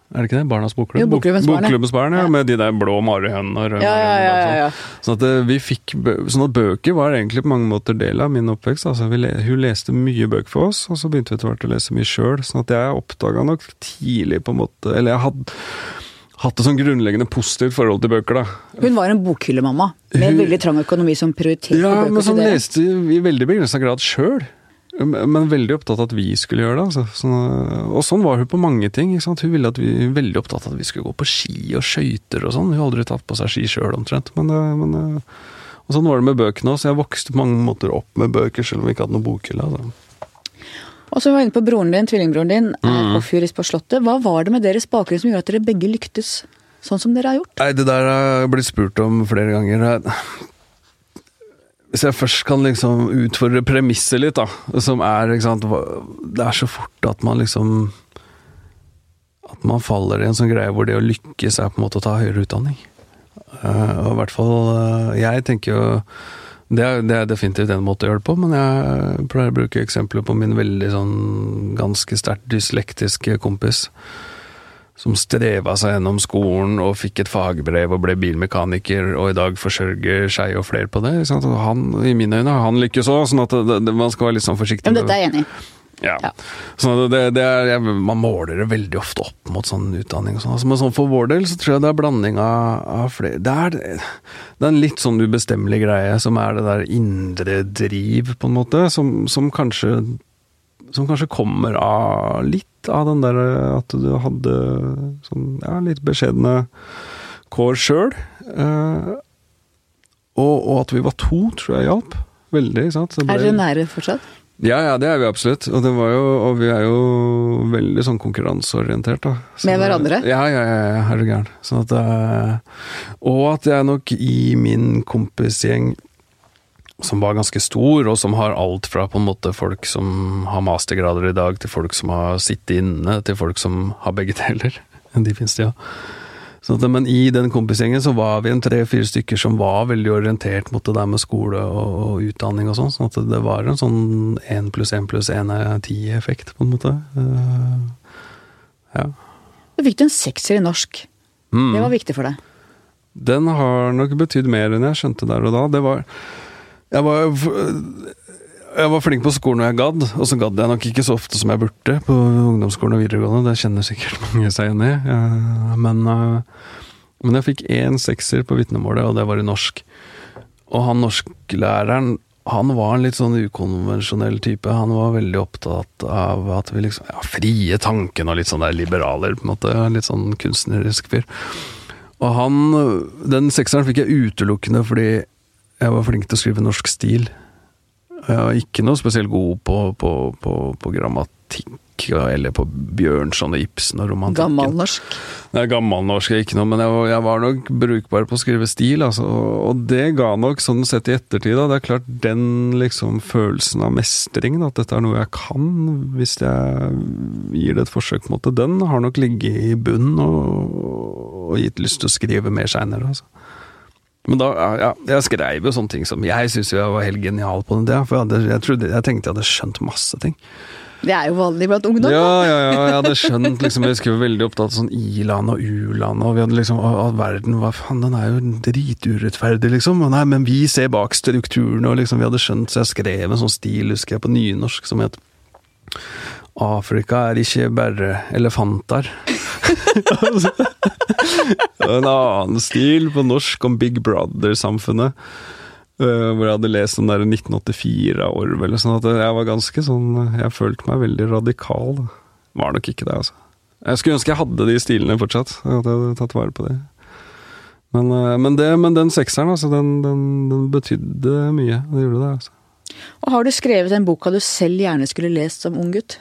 Er det ikke det? Barnas bokklubb? Jo, Bokklubbens Bok- barn, ja. Bokklubbens barn, ja. Ja. Med de der blå marihønene og røde Ja, ja, ja, ja, sånn. ja. Sånn at eh, vi fikk sånn at bøker var egentlig på mange måter del av min oppvekst. Altså, vi le hun leste mye bøker for oss, og så begynte vi etter hvert å lese mye sjøl. Sånn at jeg oppdaga nok tidlig på en måte Eller jeg hadde hatt et sånn grunnleggende positivt forhold til bøker, da. Hun var en bokhyllemamma, med Hun- veldig trang økonomi som prioriterte Ja, bøker men som leste i veldig begrensa grad sjøl. Men veldig opptatt av at vi skulle gjøre det. Altså. Sånn, og sånn var hun på mange ting. Hun ville at vi veldig opptatt av at vi skulle gå på ski og skøyter og sånn. Hun har aldri tatt på seg ski sjøl, omtrent. Men, eh, men, eh, og sånn var det med bøkene òg, så jeg vokste på mange måter opp med bøker, selv om vi ikke hadde noen bokhylle. Altså. Og så var vi inne på broren din, tvillingbroren din, Mm. hoffjurist på Slottet. Hva var det med deres bakgrunn som gjorde at dere begge lyktes sånn som dere har gjort? Nei, det der har jeg blitt spurt om flere ganger. Hvis jeg først kan liksom utfordre premisset litt, da, som er sant, Det er så fort at man liksom At man faller i en sånn greie hvor det å lykkes er på en måte å ta høyere utdanning. Uh, og i hvert fall uh, Jeg tenker jo det er, det er, definitivt en måte å gjøre det på, men jeg pleier å bruke eksempler på min veldig sånn ganske sterkt dyslektiske kompis. Som streva seg gjennom skolen og fikk et fagbrev og ble bilmekaniker, og i dag forsørger seg og flere på det. Han, I mine øyne han lykkes òg, sånn at det, det, man skal være litt sånn forsiktig. Men dette er jeg enig i. Ja. ja. Så det, det er, man måler det veldig ofte opp mot sånn utdanning og sånn. Altså, men sånn for vår del så tror jeg det er blanding av, av flere det er, det er, en litt sånn ubestemmelig greie som er det der indre driv, på en måte, som, som kanskje som kanskje kommer av litt av den der at du hadde sånn ja, litt beskjedne kår sjøl. Eh, og, og, at vi var to, tror jeg hjalp. Veldig. sant? Ble, er dere nære fortsatt? Ja, ja, det er vi absolutt. Og, jo, og vi er jo veldig sånn konkurranseorientert, da. Så, Med hverandre? Ja, ja, ja, er du gæren. Sånn at eh, Og at jeg nok i min kompisgjeng som var ganske stor, og som har alt fra på en måte folk som har mastergrader i dag, til folk som har sittet inne, til folk som har begge deler. (laughs) De finnes det, ja. Men i den kompisgjengen så var vi en tre-fire stykker som var veldig orientert mot det der med skole og, og utdanning og sånn. sånn at det var en sånn én pluss én pluss én er ti-effekt, på en måte. Uh, ja. Da fikk du en sekser i norsk. Mm. Det var viktig for deg? Den har nok betydd mer enn jeg skjønte der og da. Det var Jeg var jeg var flink på skolen når jeg gadd, og så gadd jeg nok ikke så ofte som jeg burde på ungdomsskolen og videregående. Det kjenner sikkert (laughs) mange seg igjen i. Men, eh, men, jeg fikk én sekser på vitnemålet, og det var i norsk. Og han norsklæreren han var en litt sånn ukonvensjonell type. Han var veldig opptatt av at vi liksom Ja, frie tanken og litt sånn der liberaler, på en måte. Litt sånn kunstnerisk fyr. Og han Den sekseren fikk jeg utelukkende fordi jeg var flink til å skrive norsk stil. Jeg var ikke noe spesielt god på, på, på, på grammatikk eller på Bjørnson og Ibsen og romantikken. Gammelnorsk? Nei, gammelnorsk er ikke noe, men jeg var, jeg var, nok brukbar på å skrive stil, altså. Og det ga nok, sånn sett i ettertid, da, det er klart den liksom følelsen av mestring, at dette er noe jeg kan, hvis jeg gir det et forsøk, på en måte, den har nok ligget i bunnen og, og gitt lyst til å skrive mer seinere, altså. Men da, ja, jeg skrev jo sånne ting som Jeg syns jeg var helt genial på den tida. For jeg, hadde, jeg, trodde, jeg tenkte jeg hadde skjønt masse ting. Det er jo vanlig blant ungdom. Ja, ja, ja, jeg hadde skjønt liksom, Jeg skulle veldig opptatt av sånn i-land og u-land, og vi hadde liksom og, verden hva faen, den er jo driturettferdig, liksom. Og nei, men vi ser bak strukturene, og liksom Vi hadde skjønt, så jeg skrev en sånn stil, husker jeg, på nynorsk som het Afrika er ikke bare elefanter. En annen stil på norsk om Big Brother-samfunnet. Uh, hvor jeg hadde lest den der 1984 av Orwell. Sånn at jeg var ganske sånn Jeg følte meg veldig radikal. Var nok ikke det, altså. Jeg skulle ønske jeg hadde de stilene fortsatt. At Jeg hadde tatt vare på det. Men, uh, men, det, men den sekseren, altså, den, den, den, betydde mye. Det gjorde det, altså. Og har du skrevet den boka du selv gjerne skulle lest som ung gutt?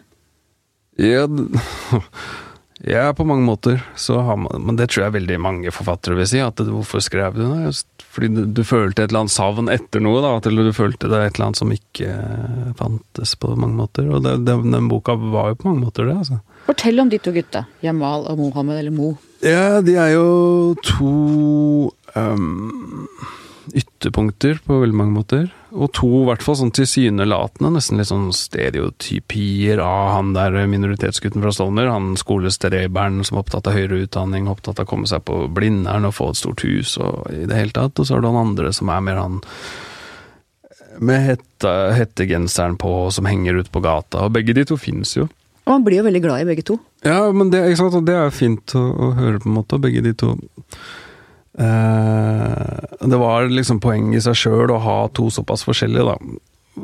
Ja, (laughs) ja, på mange måter. Man, men det tror jeg veldig mange forfattere vil si. at Hvorfor skrev du det? Fordi du, du, følte et eller annet savn etter noe, da. Eller du følte det et eller annet som ikke eh, fantes på mange måter. Og det, det, den boka var jo på mange måter det, altså. Fortell om de to gutta. Jamal og Mohammed, eller Mo. Ja, de er jo to um, ytterpunkter på veldig mange måter. Og to i hvert fall sånn tilsynelatende, nesten litt sånn stereotypier av han der minoritetsgutten fra Stovner. Han skolestreberen som er opptatt av høyere utdanning, opptatt av å komme seg på Blindern og få et stort hus og i det hele tatt. Og så er det han andre som er mer han med hette, hettegenseren på, som henger ute på gata. Og begge de to fins jo. Og man blir jo veldig glad i begge to. Ja, men det, det er fint å, å høre, på en måte. Begge de to det var liksom poeng i seg sjøl å ha to såpass forskjellige, da.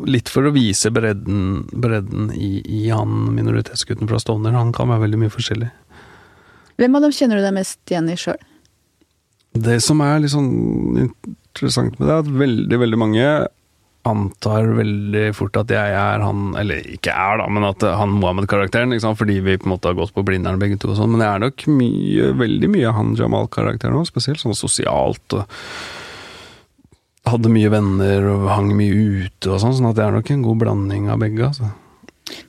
Litt for å vise bredden, bredden i, i, han minoritetsgutten fra Stovner. Han kan være veldig mye forskjellig. Hvem av dem kjenner du deg mest igjen i sjøl? Det som er litt sånn interessant med det, er at veldig, veldig mange antar veldig fort at jeg er han Eller ikke er, da, men at han Mohammed-karakteren. Fordi vi på en måte har gått på Blindern begge to og sånn. Men jeg er nok mye, veldig mye han Jamal-karakteren òg, spesielt sånn sosialt. og hadde mye venner og hang mye ute og sånn, sånn at det er nok en god blanding av begge. altså.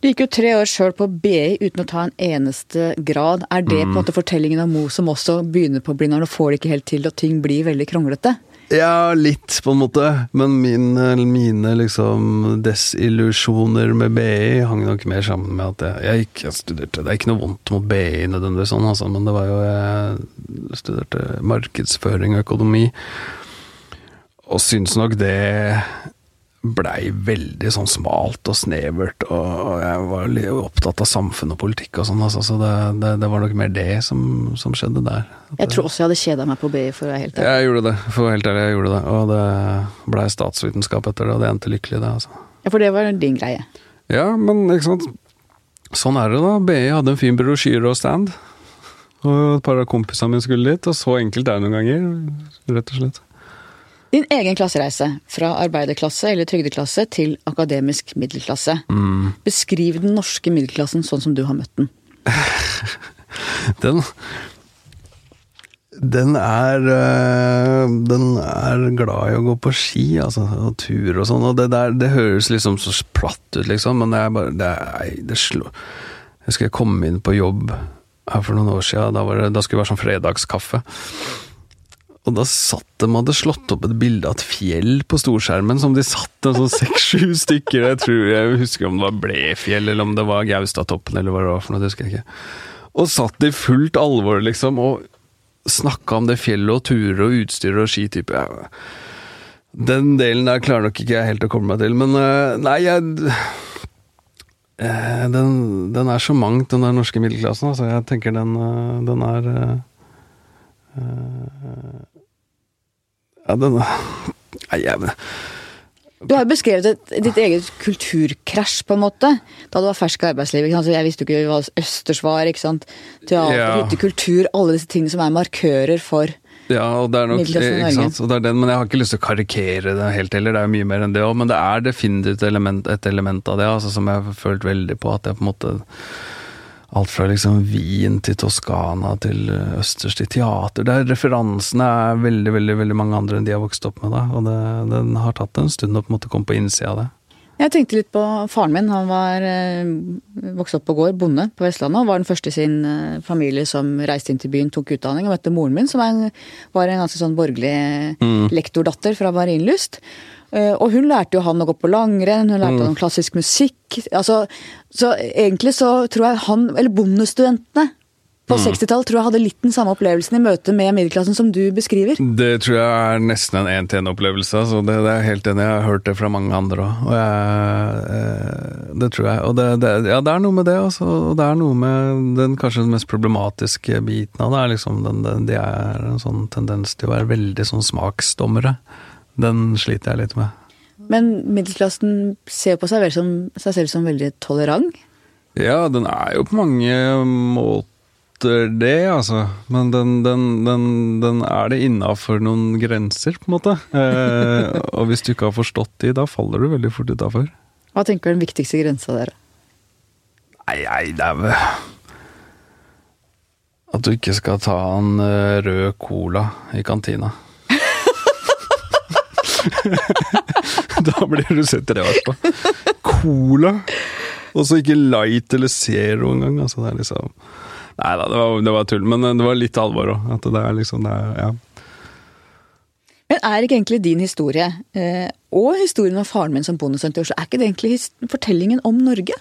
Du gikk jo tre år sjøl på BI uten å ta en eneste grad. Er det på en måte fortellingen av Mo som også begynner på Blindern og får det ikke helt til, og ting blir veldig kranglete? Ja, litt, på en måte. Men min, mine liksom desillusjoner med BI hang nok mer sammen med at jeg, jeg ikke studerte Det er ikke noe vondt mot BI nødvendigvis, sånn, altså, men det var jo Jeg studerte markedsføring og økonomi, og syns nok det blei veldig sånn smalt og snevert, og jeg var litt opptatt av samfunn og politikk og sånn, altså, så det, det, det, var nok mer det som, som skjedde der. jeg tror også jeg hadde kjeda meg på BI, for å være helt ærlig. Jeg gjorde det, for å være helt ærlig, jeg gjorde det. Og det blei statsvitenskap etter det, og det endte lykkelig, det, altså. Ja, for det var din greie? Ja, men ikke sant. Sånn er det, da. BI hadde en fin brosjyre og stand. Og et par av kompisene mine skulle dit, og så enkelt er det noen ganger, rett og slett. Din egen klassereise, fra arbeiderklasse eller trygdeklasse til akademisk middelklasse. Mm. Beskriv den norske middelklassen sånn som du har møtt den. (laughs) den den er øh, Den er glad i å gå på ski, altså, og tur og sånn. Og det der, det høres liksom så platt ut, liksom, men det er bare Det, er, det slår Jeg husker jeg kom inn på jobb her for noen år siden. Da, det, da skulle det være sånn fredagskaffe. Og da satt de hadde slått opp et bilde av et fjell på storskjermen, som de satt en sånn seks-sju (laughs) stykker Jeg tror jeg husker om det var Blefjell, eller om det var Gaustatoppen, eller hva det var for noe, det husker jeg ikke. Og satt i fullt alvor, liksom, og snakka om det fjellet og turer og utstyr og skitype. Ja. Den delen der klarer nok ikke jeg helt å komme meg til, men eh, nei, jeg eh, den, den, er så mangt, den der norske middelklassen. Altså, jeg tenker den, eh, den er ja, den Nei, jeg du har jo beskrevet et, ditt eget kulturkrasj, på en måte. Da du var fersk i arbeidslivet. Jeg visste jo ikke hva østers var. ikke sant? Teater, ja. kultur, alle disse tingene som er markører for ja, og det er nok, ikke sant? Og det er den, men jeg har ikke lyst til å karikere det helt heller, det er jo mye mer enn det òg. Men det er definitivt element, et element av det altså, som jeg har følt veldig på. At jeg på en måte alt fra liksom Wien til Toskana til eh, østers til teater. Der referansene er veldig veldig, veldig mange andre enn de har vokst opp med. Da. Og det, den har tatt en stund å på en måte komme på innsida av det. Jeg tenkte litt på faren min. Han var eh, vokst opp på gård, bonde på Vestlandet. og Var den første i sin eh, familie som reiste inn til byen, tok utdanning. Og møtte moren min, som var en, var en ganske sånn borgerlig mm. lektordatter fra Marienlyst. Eh, og hun lærte jo han å gå på langrenn, hun lærte mm. han klassisk musikk. Altså, så egentlig så tror jeg han, eller bondestudentene på mm. 60-tallet tror jeg hadde litt den samme opplevelsen i møte med middelklassen som du beskriver. Det tror jeg er nesten en én-til-én-opplevelse. Altså det, det, er helt enig, jeg har hørt det fra mange andre òg. jeg, det tror jeg. Og det, det, ja, det er noe med det, altså. Og det er noe med den kanskje den mest problematiske biten av det. er liksom den, Det er en sånn tendens til å være veldig sånn smaksdommere. Den sliter jeg litt med. Men middelklassen ser på seg, som, seg selv som veldig tolerant? Ja, den er jo på mange måter det, altså. Men den, den, den, den er det innafor noen grenser, på en måte. Eh, og hvis du ikke har forstått de, da faller du veldig fort utafor. Hva tenker du er den viktigste grensa der? Nei, nei, det er vel At du ikke skal ta en eh, rød cola i kantina. (laughs) da blir du sett rart på. Cola! Og så ikke light eller zero engang. Altså, det er liksom Nei da, det var, det var, tull, men det var litt alvor òg. At det er liksom det er, ja. Men er ikke egentlig din historie, eh, og historien av faren min som Oslo er ikke det egentlig fortellingen om Norge?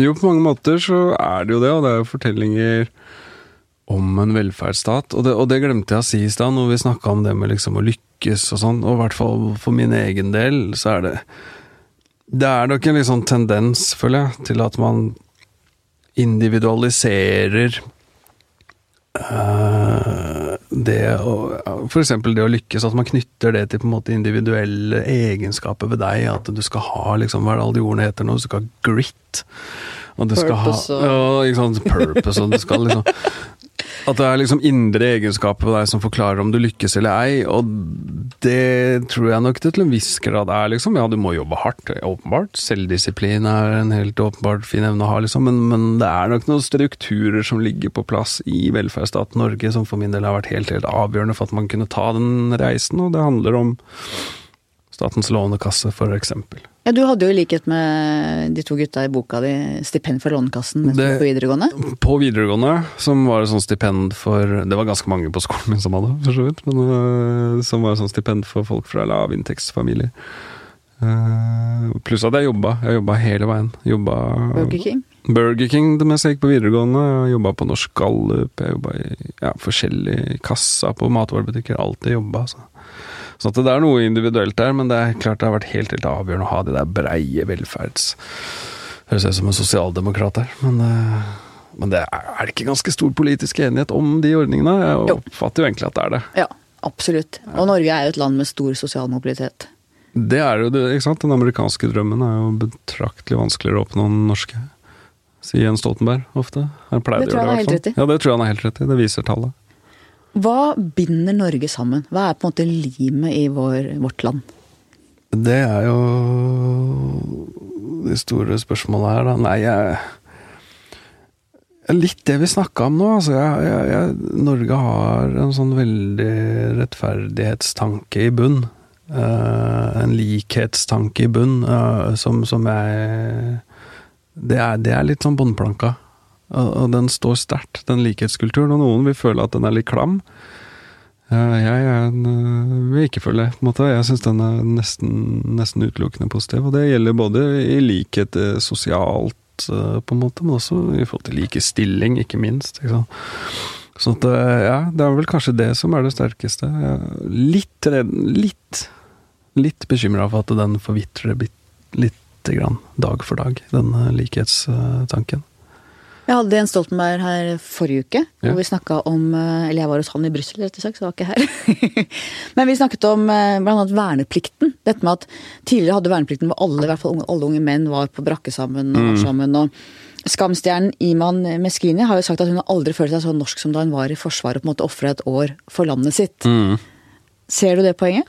Jo, på mange måter så er det jo det, og det er jo fortellinger om en velferdsstat. Og det, og det glemte jeg å si i stad, når vi snakka om det med liksom å lykkes og sånn, og i hvert fall for min egen del, så er det Det er nok en litt sånn tendens, føler jeg, til at man individualiserer uh, det å For eksempel det å lykkes, at man knytter det til på en måte individuelle egenskaper ved deg. At du skal ha liksom, hva er det alle de ordene heter nå? Du skal ha grit. Og du purpose skal ha ja, ikke sant, purpose, og du skal liksom At det er liksom indre egenskaper på deg som forklarer om du lykkes eller ei, og det tror jeg nok det til en viss grad er, liksom. Ja, du må jobbe hardt, åpenbart. Selvdisiplin er en helt åpenbart fin evne å ha, liksom, men, men, det er nok noen strukturer som ligger på plass i velferdsstaten Norge, som for min del har vært helt, helt avgjørende for at man kunne ta den reisen, og det handler om Statens lånekasse, for eksempel. Ja, Du hadde jo i likhet med de to gutta i boka di stipend for Lånekassen mens du Det- var på videregående. På videregående, som var et sånt stipend for Det var ganske mange på skolen min som hadde, for så vidt. Men øh, som var et sånt stipend for folk fra lavinntektsfamilier. Uh, pluss at jeg jobba. Jeg jobba hele veien. Jobba Burger King. Burger King mens jeg gikk på videregående. Jobba på Norsk Gallup. Jeg jobba i ja, forskjellige kassa på matvarebutikker. Alltid jobba, altså. Så at det er noe individuelt der, men det er klart det har vært helt, helt avgjørende å ha det der breie velferds... Høres ut som en sosialdemokrat her, men, eh, men det er, er det ikke ganske stor politisk enighet om de ordningene? Jeg Jo. oppfatter jo egentlig at det er det. Ja, absolutt. Og Norge er jo et land med stor sosial mobilitet. Det er jo det, ikke sant? Den amerikanske drømmen er jo betraktelig vanskeligere å oppnå enn den norske. Sier Jens Stoltenberg ofte. Han Det pleide å tror jeg gjøre det, i helt hvert fall. Ja, det tror jeg han har helt rett i. Det viser tallet. Hva binder Norge sammen? Hva er på en måte limet i vår, vårt land? Det er jo de store spørsmålene her, da. Nei, jeg Litt det vi snakka om nå. Altså, jeg, jeg, Norge har en sånn veldig rettferdighetstanke i bunn. Uh, en likhetstanke i bunn uh, som, som jeg det er, det er litt sånn båndplanka. Og, den står sterkt, den likhetskulturen. Og noen vil føle at den er litt klam. Eh, Jeg en, øh, vil ikke føle det, på en måte. Jeg syns den er nesten, nesten utelukkende positiv. Og det gjelder både i likhet eh, sosialt, på en måte, men også i forhold til likestilling, ikke minst. Ikke sant? Så at, ja, det er vel kanskje det som er det sterkeste. Er litt redd, litt, litt bekymra for at den forvitrer litt, lite grann, dag for dag, den likhetstanken. Jeg hadde Jens Stoltenberg her forrige uke, Ja. hvor vi om eh, Eller jeg var hos han i Brussel, rett og slett, så jeg var ikke her. (laughs) Men vi snakket om bl.a. blant annet verneplikten. Dette med at tidligere hadde verneplikten hvor alle, i hvert fall unge, alle unge menn var på brakke sammen og var sammen. og Skamstjernen Iman Meskini har jo sagt at hun har aldri følt seg så norsk som da hun var i Forsvaret og på en måte ofra et år for landet sitt. Ser du det poenget?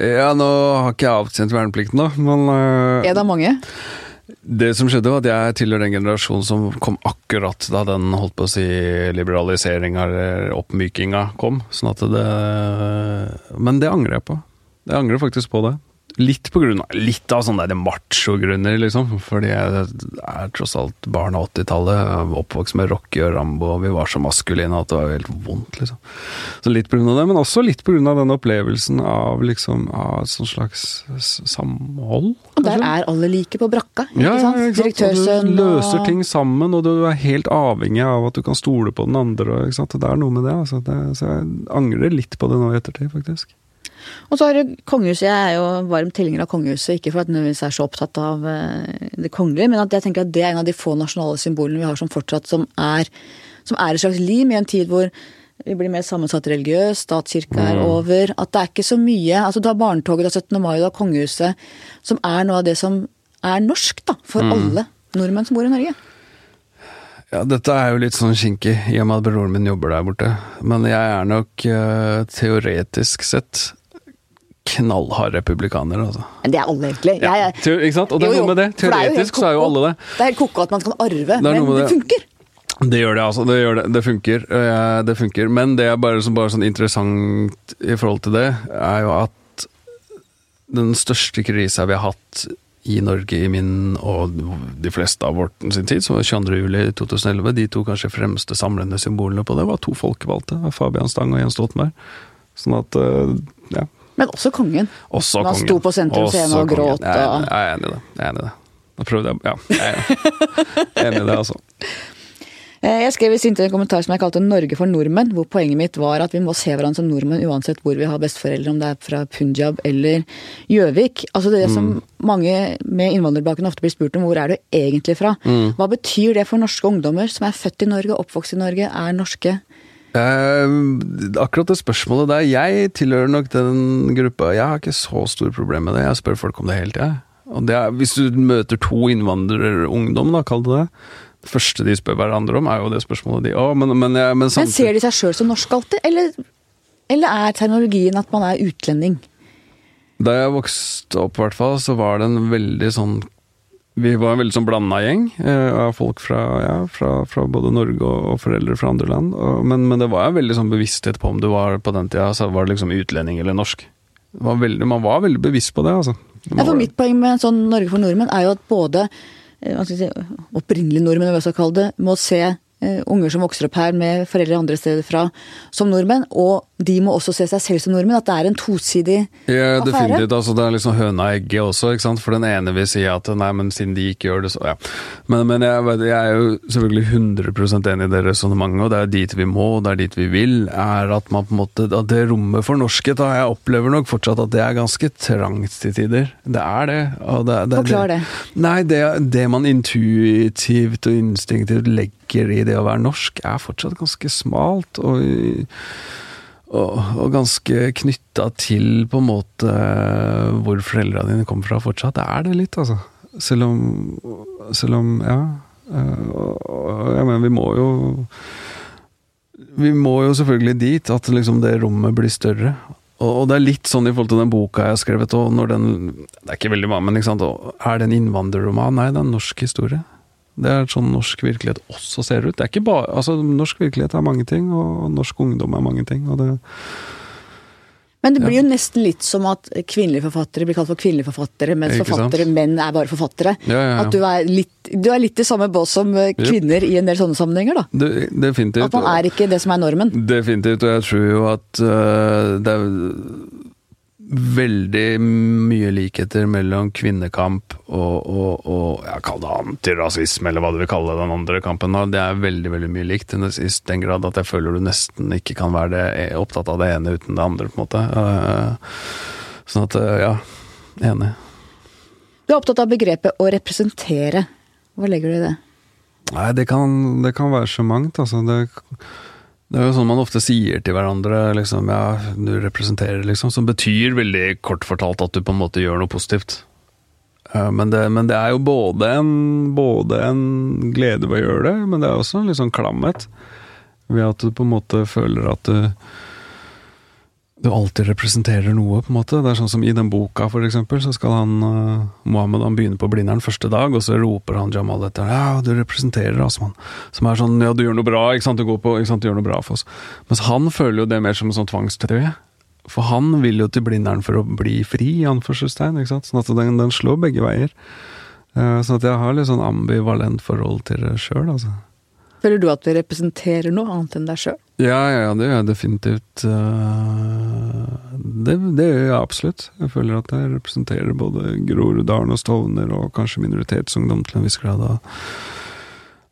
Ja, nå har ikke jeg avtjent verneplikten, da, men øh, Er det mange? Det som skjedde, var at jeg tilhører den generasjonen som kom akkurat da den holdt på å si liberaliseringa eller oppmykinga kom. Sånn at det Men det angrer jeg på. Jeg angrer faktisk på det. Litt på grunn av Litt av sånne der macho-grunner, liksom. Fordi jeg er tross alt barn av 80-tallet. Oppvokst med Rocky og Rambo, og vi var så maskuline at det var helt vondt, liksom. Så litt på grunn av det, men også litt på grunn av den opplevelsen av liksom Av et sånt slags samhold. Og der er alle like på brakka. Ikke Ja, sant? ikke sant? Og du løser ting sammen, og du er helt avhengig av at du kan stole på den andre. og- Ikke sant? Og Det er noe med det. Altså. det så jeg angrer litt på det nå i ettertid, faktisk. Og så har kongehuset. Jeg er jo varm tilhenger av kongehuset. Ikke for at jeg er så opptatt av eh, det kongelige, men at jeg tenker at det er en av de få nasjonale symbolene vi har som fortsatt som er, som er et slags lim i en tid hvor vi blir mer sammensatt religiøst, statskirka er over. At det er ikke så mye altså Du har barnetoget, du har 17. mai, du har kongehuset, som er noe av det som er norsk, da. For alle nordmenn som bor i Norge. Ja, dette er jo litt sånn kinkig, i og med at broren min jobber der borte. Men jeg er nok uh, teoretisk sett knallhard republikaner, altså. Det er alle, egentlig. Jeg ja. ikke sant? Og det er Jo, jo, noe med det. for er Teoretisk så er jo alle det. Det er helt ko-ko at man kan arve, det men det det. funker. Det gjør det, altså. Det, gjør det. det funker. Eh, Det funker. Men det er bare, så, bare sånn interessant i forhold til det, er jo at den største krisa vi har hatt i Norge i min og de fleste av vårt sin tid, som var 22. juli 2011, de to kanskje fremste samlende symbolene på det, var to folkevalgte, Fabian Stang og Jens Stoltenberg. Sånn at, eh, ja. Men også kongen. Også Han kongen. sto på sentrum scene og gråt, Jeg er, jeg er enig i det. Jeg er enig i det. Da prøvde jeg Ja, jeg er enig i det, altså. (laughs) Eh, Jeg skrev i sin tid en kommentar som jeg kalte 'Norge for nordmenn', hvor poenget mitt var at vi må se hverandre som nordmenn uansett hvor vi har besteforeldre, om det er fra Punjab eller Gjøvik. Altså det som mange med innvandrerbakgrunn ofte blir spurt om, hvor er du egentlig fra? Hva betyr det for norske ungdommer som er født i Norge, oppvokst i Norge, er norske? Eh, akkurat det spørsmålet der, jeg tilhører nok den gruppa. Jeg har ikke så store problemer med det. Jeg spør folk om det hele tida. Og hvis du møter to innvandrerungdom, da, kall det det. Det første de spør hverandre om, er jo det spørsmålet de oh, men, men, ja, men Men ser de seg sjøl som norske alltid, eller, eller er terminologien at man er utlending? Da jeg vokste opp, hvert fall, så var det en veldig sånn Vi var en veldig sånn blanda gjeng eh, av folk fra, ja, fra, fra både Norge og, foreldre fra andre land. Og, men, men det var en veldig sånn bevissthet på om du var på den tida så var det liksom utlending eller norsk. var veldig, man var veldig bevisst på det, altså. Ja, for mitt poeng med en sånn Norge for nordmenn er jo at både eh, si, opprinnelige nordmenn, hva skal kalle det, må se eh, unger som vokser opp her med foreldre andre steder fra som nordmenn, og de må også se seg selv som nordmenn. At det er en tosidig Ja, affære. definitivt. Altså, det er liksom høna og egget også, ikke sant. For den ene vil si at nei, men siden de ikke gjør det, så ja. Men, men jeg, jeg er jo selvfølgelig 100% enig i det resonnementet, og det er dit vi må, og det er dit vi vil, er at man på en måte At det rommet for norskhet, da, jeg opplever nok fortsatt at det er ganske trangt til tider. Det er det. Og det, det Forklar det. Nei, det, det man intuitivt og instinktivt legger i det å være norsk, er fortsatt ganske smalt. og og, og ganske knytta til på en måte hvor foreldra dine kommer fra fortsatt. Det er det litt, altså. Selv om Selv om Ja. og Jeg mener, vi må jo Vi må jo selvfølgelig dit at liksom det rommet blir større. Og det er litt sånn i forhold til den boka jeg har skrevet, og når den Det er ikke veldig mange, men ikke sant, er det en innvandrerroman? Nei, det er en norsk historie. Det er sånn norsk virkelighet også ser ut. Det er ikke bare, altså Norsk virkelighet er mange ting, og norsk ungdom er mange ting. og det Men det blir jo nesten litt som at kvinnelige forfattere blir kalt for kvinnelige forfattere, mens forfattere, menn er bare forfattere. Ja, ja, ja. At du er, litt, du er litt i samme bås som kvinner kvinner i en del sånne sammenhenger, da. Det, definitivt. At man er ikke det som er normen. Definitivt, og jeg tror jo at uh, det er veldig mye likheter mellom kvinnekamp og, og, og ja, kall det antirasisme, eller hva du vil kalle den andre kampen. da. Det er veldig veldig mye likt, i den grad at jeg føler du nesten ikke kan være det, opptatt av det ene uten det andre, på en måte. Eh, Sånn at, øh, ja, enig. Du er opptatt av begrepet å representere. Hva legger du i det? Nei, det kan, det kan være så mangt, altså. Det, det er jo sånn man ofte sier til hverandre, liksom, ja, du representerer, liksom, som betyr veldig kort fortalt at du på en måte gjør noe positivt. Men det, men det er jo både en, både en glede ved å gjøre det, men det er også en litt sånn klamhet. Ved at du på en måte føler at du du alltid representerer noe, på en måte. Det er sånn som i den boka, for eksempel, så skal han uh, Mohammed han begynner på Blindern første dag, og så roper han Jamal etter Ja, du representerer oss, mann. Som er sånn Ja, du gjør noe bra, ikke sant, du går på Ikke sant, du gjør noe bra for oss. Mens han føler jo det mer som en sånn tvangstrøye. For han vil jo til Blindern for å bli fri, i anførselstegn, ikke sant. Sånn at den, den slår begge veier. Uh, sånn at jeg har litt sånn ambivalent forhold til det sjøl, altså. Føler du at du representerer noe annet enn deg sjøl? Ja, ja, ja, det gjør jeg definitivt. eh, Det, det gjør jeg absolutt. Jeg føler at jeg representerer både Groruddalen og Stovner, og kanskje minoritetsungdom til en viss grad.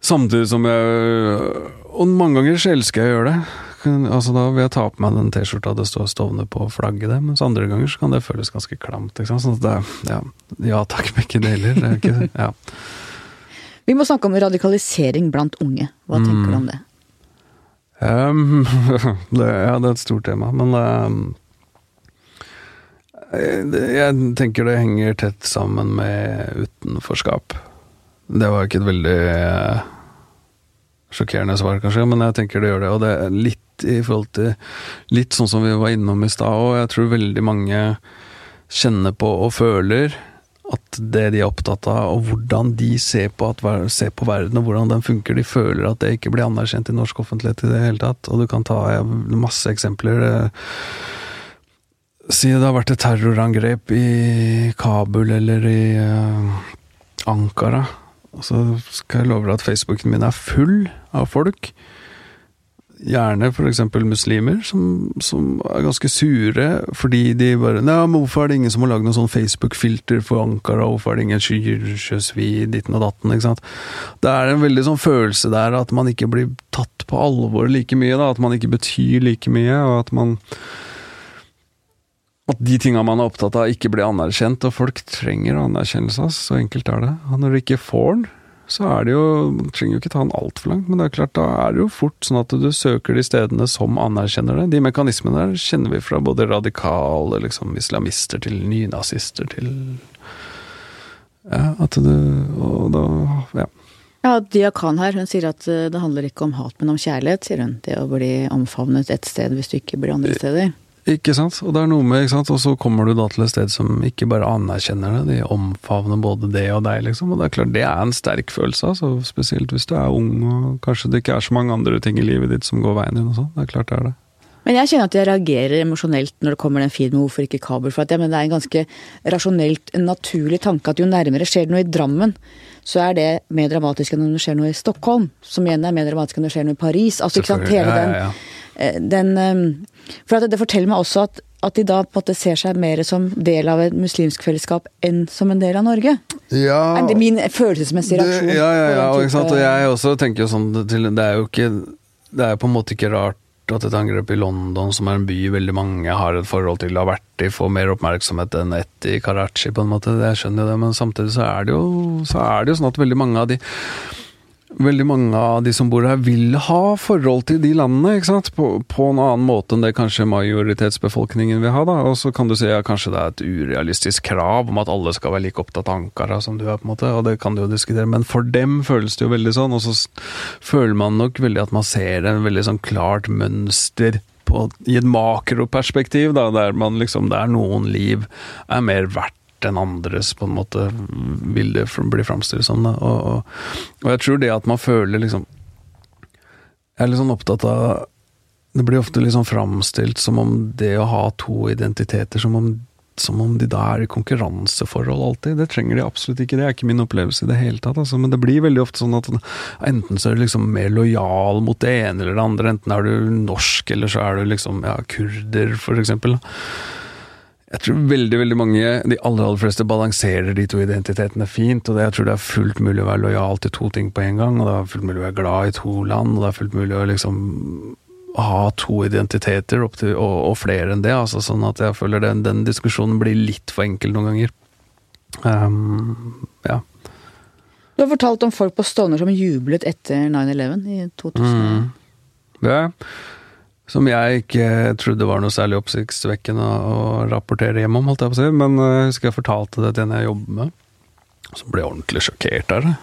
Samtidig som jeg Og mange ganger så elsker jeg å gjøre det. Altså Da vil jeg ta på meg den T-skjorta det står Stovner på, og flagge det, mens andre ganger så kan det føles ganske klamt. Ikke sant? Sånn at det er, ja, ja takk, begge deler. Det er ikke, ja. Vi må snakke om radikalisering blant unge. Hva tenker du om det? Um, (laughs) det, ja, det er et stort tema, men um, jeg tenker det henger tett sammen med utenforskap. Det var ikke et veldig eh, sjokkerende svar, kanskje, men jeg tenker det gjør det. Og det er litt i forhold til Litt sånn som vi var innom i stad, og jeg tror veldig mange kjenner på og føler at det de er opptatt av, og hvordan de ser på, at, ser på verden, og hvordan den funker, de føler at det ikke blir anerkjent i norsk offentlighet i det hele tatt. Og du kan ta masse eksempler. eh, Si det har vært et terrorangrep i Kabul eller i eh, Ankara. Så skal jeg love deg at Facebooken min er full av folk. Gjerne f.eks. muslimer, som, som er ganske sure fordi de bare Nei, men hvorfor er det ingen som har lagd noe sånn Facebook-filter for Ankara? Hvorfor er det ingen Sjøsvi, ditten og datten? ikke sant? Det er en veldig sånn følelse der at man ikke blir tatt på alvor like mye. da, At man ikke betyr like mye, og at man at de tinga man er opptatt av, ikke blir anerkjent, og folk trenger anerkjennelse. Så enkelt er det. Når du ikke får den, så er det jo Man trenger jo ikke ta den altfor langt, men det er klart, da er det jo fort sånn at du søker de stedene som anerkjenner det. De mekanismene der kjenner vi fra både radikale liksom, islamister til nynazister til Ja, at du Og da Ja. Ja, Dia Khan her, hun sier at eh, det handler ikke om hat, men om kjærlighet, sier hun. Det å bli omfavnet et sted hvis du ikke blir andre steder. Ikke sant? Og det er noe med, ikke sant? Og så kommer du da til et sted som ikke bare anerkjenner det, de omfavner både det og deg, liksom. Og det er klart, det er en sterk følelse, altså. Spesielt hvis du er ung og kanskje det ikke er så mange andre ting i livet ditt som går veien din og sånn. Det er klart det er det. Men jeg kjenner at jeg reagerer emosjonelt når det kommer den filmen 'Hvorfor ikke kabel'? For at ja, det er en ganske rasjonelt, en naturlig tanke at jo nærmere skjer det noe i Drammen, så er det mer dramatisk enn om det skjer noe i Stockholm. Som igjen er mer dramatisk enn om det skjer noe i Paris. Altså, ikke sant, hele den, ja, ja. Eh, den eh, For det forteller meg også at, at de da på en måte ser seg mer som del av et muslimsk fellesskap enn som en del av Norge. Ja, Er det min følelsesmessige det, reaksjon? ja, ja, ja, og, sant? og jeg også tenker jo sånn Det er jo ikke Det er på en måte ikke rart at et angrep i London, som er en by veldig mange har et forhold til, har vært i, får mer oppmerksomhet enn ett i Karachi, på en måte. Jeg skjønner jo det, men samtidig så er det jo, så er det jo sånn at veldig mange av de Veldig mange av de som bor her vil ha forhold til de landene, ikke sant? På, på en annen måte enn det kanskje majoritetsbefolkningen vil ha. da, Og så kan du si at kanskje det er et urealistisk krav om at alle skal være like opptatt av Ankara som du er, på en måte, og det kan du jo diskutere, men for dem føles det jo veldig sånn, og så føler man nok veldig at man ser en veldig sånn klart mønster på, i et makroperspektiv, da, der man liksom, der noen liv er mer verdt enn andres, på en måte, vil det bli framstilt som. Da. Og, og, og jeg tror det at man føler liksom Jeg er litt sånn opptatt av Det blir ofte liksom framstilt som om det å ha to identiteter, som om, som om de da er i konkurranseforhold alltid. Det trenger de absolutt ikke, det er ikke min opplevelse i det hele tatt. Altså. Men det blir veldig ofte sånn at enten så er du liksom mer lojal mot det ene eller det andre, enten er du norsk, eller så er du liksom ja, kurder, for eksempel. Jeg tror veldig veldig mange, de aller aller fleste, balanserer de to identitetene fint. og det, Jeg tror det er fullt mulig å være lojal til to ting på en gang. og Det er fullt mulig å være glad i to land. og det er fullt mulig å liksom ha to identiteter til, og, og flere enn det. altså Sånn at jeg føler den, den diskusjonen blir litt for enkel noen ganger. Um, ja. Du har fortalt om folk på Stovner som jublet etter 9-11 i 2000. Mm. ja. Som jeg ikke trodde var noe særlig oppsiktsvekkende å, rapportere hjem om, holdt jeg på å si. Men eh, jeg husker jeg fortalte det til en jeg jobber med, som ble ordentlig sjokkert av det.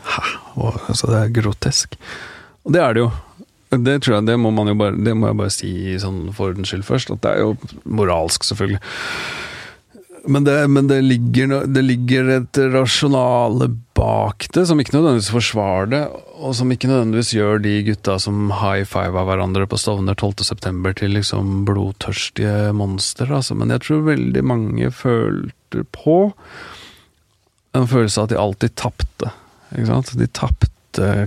Altså, det er grotesk. Og det er det jo. Det tror jeg, det må man jo bare, det må jeg bare si sånn for ordens skyld først, at det er jo moralsk, selvfølgelig. Men, det, men det, ligger, det ligger et rasjonale bak det, som ikke nødvendigvis forsvarer det, og som ikke nødvendigvis gjør de gutta som high five av hverandre på Stovner 12.9. til liksom blodtørstige monstre. Altså. Men jeg tror veldig mange følte på en følelse av at de alltid tapte. Ikke sant? De tapte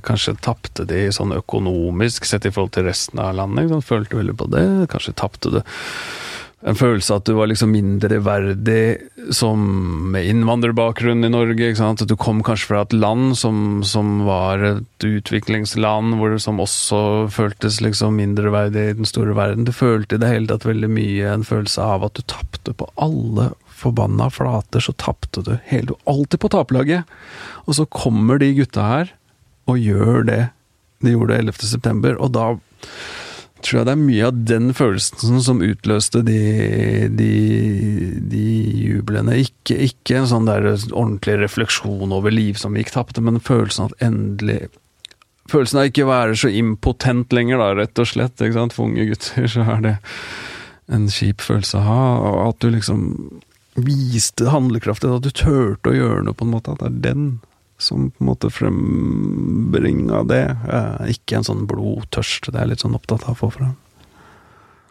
Kanskje tapte de sånn økonomisk sett i forhold til resten av landet. Følte veldig på det. Kanskje tapte du en følelse av at du var liksom mindre verdig som med innvandrerbakgrunn i Norge. At du kom kanskje fra et land som, som var et utviklingsland, hvor det som også føltes liksom mindreverdig i den store verden. Du følte i det hele tatt veldig mye en følelse av at du tapte på alle forbanna flater, så tapte du hele Alltid på taperlaget! Og så kommer de gutta her og gjør det de gjorde 11. september, og da tror jeg det er mye av den følelsen som utløste de, de, de jublene. Ikke, ikke en sånn der ordentlig refleksjon over liv som gikk tapt, men følelsen av at endelig Følelsen av ikke å være så impotent lenger, da, rett og slett. For unge gutter så er det en kjip følelse å ha. Og at du liksom viste handlekraft, at du turte å gjøre noe, på en måte. At det er den som på en måte frembringa det. Eh, ikke en sånn blodtørst. Det er jeg litt sånn opptatt av å få fram.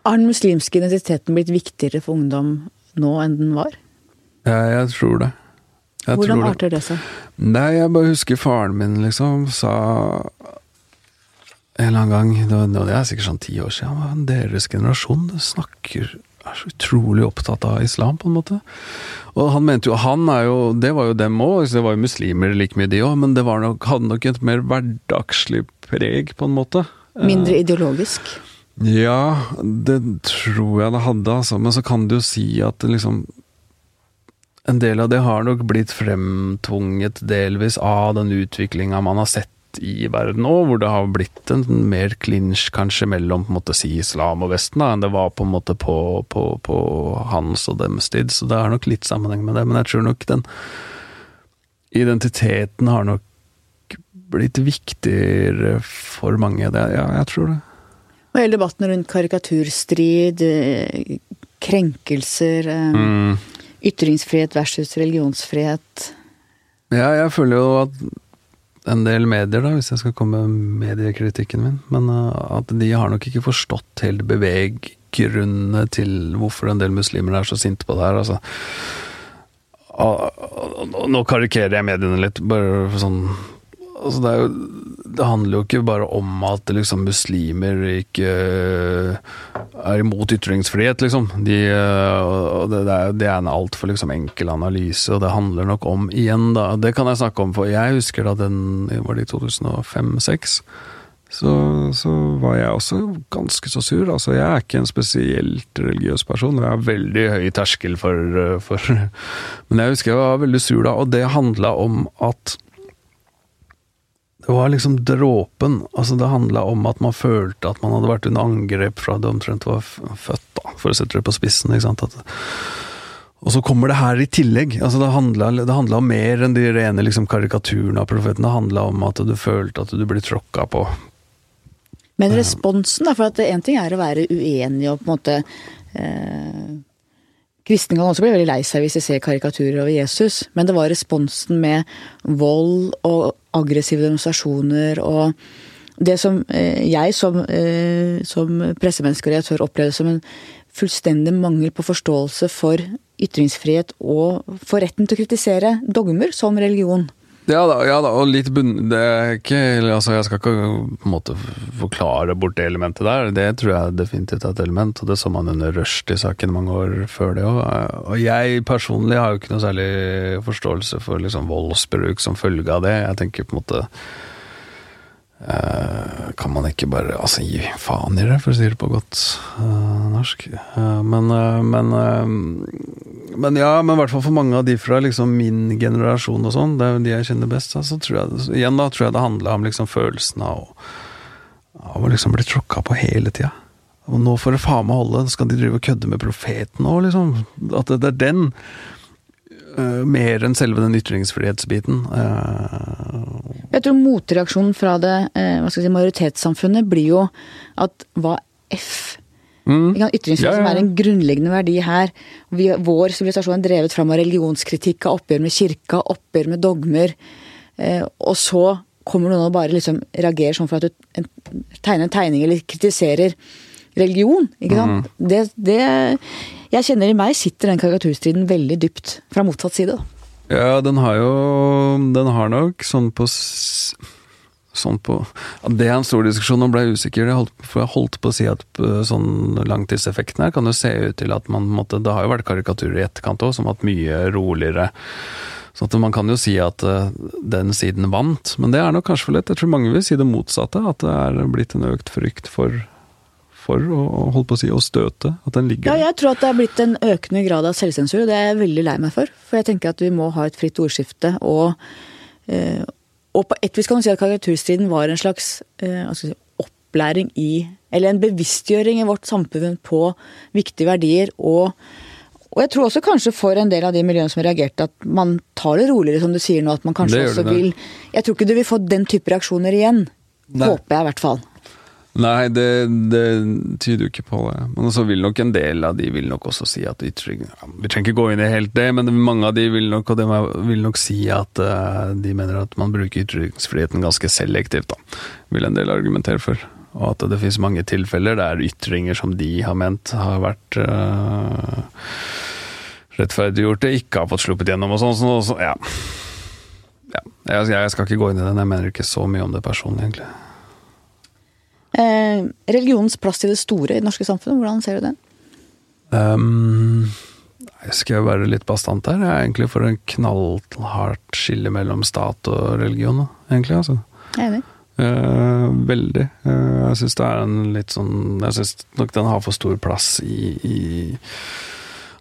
Har den muslimske identiteten blitt viktigere for ungdom nå enn den var? Ja, jeg tror det. Jeg Hvordan tror det. arter det seg? Nei, jeg bare husker faren min liksom sa en eller annen gang, det er sikkert sånn ti år siden, deres generasjon snakker er så utrolig opptatt av islam, på en måte. Og han mente jo, han er jo, det var jo dem òg, det var jo muslimer like mye de òg, men det var nok, hadde nok et mer hverdagslig preg, på en måte. Mindre ideologisk? Ja, det tror jeg det hadde, altså. Men så kan du jo si at liksom En del av det har nok blitt fremtvunget delvis av den utviklinga man har sett i verden nå, hvor det har blitt en mer clinch kanskje mellom på en måte si islam og Vesten, da, enn det var på en måte på, på, på hans og dems tid. Så det er nok litt sammenheng med det. Men jeg tror nok den identiteten har nok blitt viktigere for mange. Det, ja, jeg tror det. Og hele debatten rundt karikaturstrid, eh, krenkelser, eh, Mm. ytringsfrihet versus religionsfrihet. Ja, jeg føler jo at en del medier, da, hvis jeg skal komme med mediekritikken min, men uh, at de har nok ikke forstått helt beveggrunnene til hvorfor en del muslimer er så sinte på det her. altså. Nå karikerer jeg mediene litt, bare sånn altså det, jo, det, handler jo ikke bare om at liksom, muslimer ikke uh, er imot ytringsfrihet, liksom. De, uh, det, det, er, det, er, en altfor liksom, enkel analyse, og det handler nok om igjen, da Det kan jeg snakke om, for jeg husker da den Var det i 2005-2006? Så, så, var jeg også ganske så sur. Altså, jeg er ikke en spesielt religiøs person, og jeg har veldig høy terskel for, for (laughs) Men jeg husker jeg var veldig sur da, og det handla om at det var liksom dråpen. Altså Det handla om at man følte at man hadde vært under angrep fra det omtrent var født, da, for å sette det på spissen. ikke sant? At, og så kommer det her i tillegg. altså Det handla om mer enn de rene liksom, karikaturene av profeten. Det handla om at du følte at du ble tråkka på. Men responsen, da, for at én ting er å være uenig og på en måte eh, Kristne kan også bli veldig lei seg hvis de ser karikaturer over Jesus, men det var responsen med vold og aggressive demonstrasjoner og det som eh, jeg som, eh, som pressemenneske og redaktør opplevde som en fullstendig mangel på forståelse for ytringsfrihet og for retten til å kritisere dogmer som religion. Ja da, ja da, og litt bunn... Det er ikke Altså, jeg skal ikke på en måte forklare bort det elementet der. Det tror jeg definitivt er et element, og det så man under Rushdie-saken mange år før det òg. Og jeg personlig har jo ikke noe særlig forståelse for liksom voldsbruk som følge av det. Jeg tenker på en måte kan man ikke bare altså, gi faen i det, for å si det på godt uh, norsk. Uh, men, men, men ja, men i hvert fall for mange av de fra liksom, min generasjon og sånn, det er jo de jeg kjenner best, så tror jeg, igjen da, tror jeg det handla om liksom, følelsen av, av å liksom bli tråkka på hele tida. Og nå får det faen meg holde, skal de drive og kødde med profeten òg, liksom? At det, det er den. Uh, mer enn selve den ytringsfrihetsbiten. Uh, jeg tror motreaksjonen fra det uh, si, majoritetssamfunnet blir jo at hva F mm. Ytringsfrihet ja, ja. som er en grunnleggende verdi her. Vi, vår sivilisasjon er drevet fram av religionskritikk, av oppgjør med kirka, oppgjør med dogmer. og så kommer noen og bare liksom reagerer sånn for at du tegner en tegning eller kritiserer religion. ikke sant? Mm. Det, det jeg kjenner i meg sitter den karikaturstriden veldig dypt fra motsatt side. Ja, den har jo Den har nok sånn på Sånn på Det er en stor diskusjon, og ble jeg usikker. Jeg holdt, for jeg holdt på å si at eh, sånn langtidseffekten her kan jo se ut til at man måtte Det har jo vært karikaturer i etterkant òg, som har vært mye roligere. Så man kan jo si at uh, den siden vant, men det er nok kanskje for lett. Jeg tror mange vil si det motsatte, at det er blitt en økt frykt for for å, holde på å si, å støte? At den ligger Ja, jeg tror at det er blitt en økende grad av selvsensur, og det er jeg veldig lei meg for. For jeg tenker at vi må ha et fritt ordskifte, og, eh, og på et vis kan man si at karikaturstriden var en slags eh, si, opplæring i Eller en bevisstgjøring i vårt samfunn på viktige verdier og og jeg tror også kanskje for en del av de miljøene som reagerte, at man tar det roligere, som du sier nå. At man kanskje også vil Jeg tror ikke du vil få den type reaksjoner igjen. Nei. Håper jeg i hvert fall. Nei, det, det, tyder jo ikke på det. Men så vil nok en del av de vil nok også si at ytring Vi trenger ikke gå inn i helt det, men mange av de vil nok, og de vil nok si at uh, de mener at man bruker ytringsfriheten ganske selektivt, da. Vil en del argumentere for. Og at det finnes mange tilfeller der ytringer som de har ment har vært uh, rettferdiggjort, det ikke har fått sluppet gjennom og sånn. Så, så, ja. ja. Jeg, jeg skal ikke gå inn i den, jeg mener ikke så mye om det personlig, egentlig. Eh, religionens plass til det store i det norske samfunnet, hvordan ser du den? Um, skal jeg være litt bastant her? Jeg er egentlig for en knallhardt skille mellom stat og religion, egentlig. altså. Enig. Uh, veldig. Uh, jeg syns det er en litt sånn Jeg syns nok den har for stor plass i, i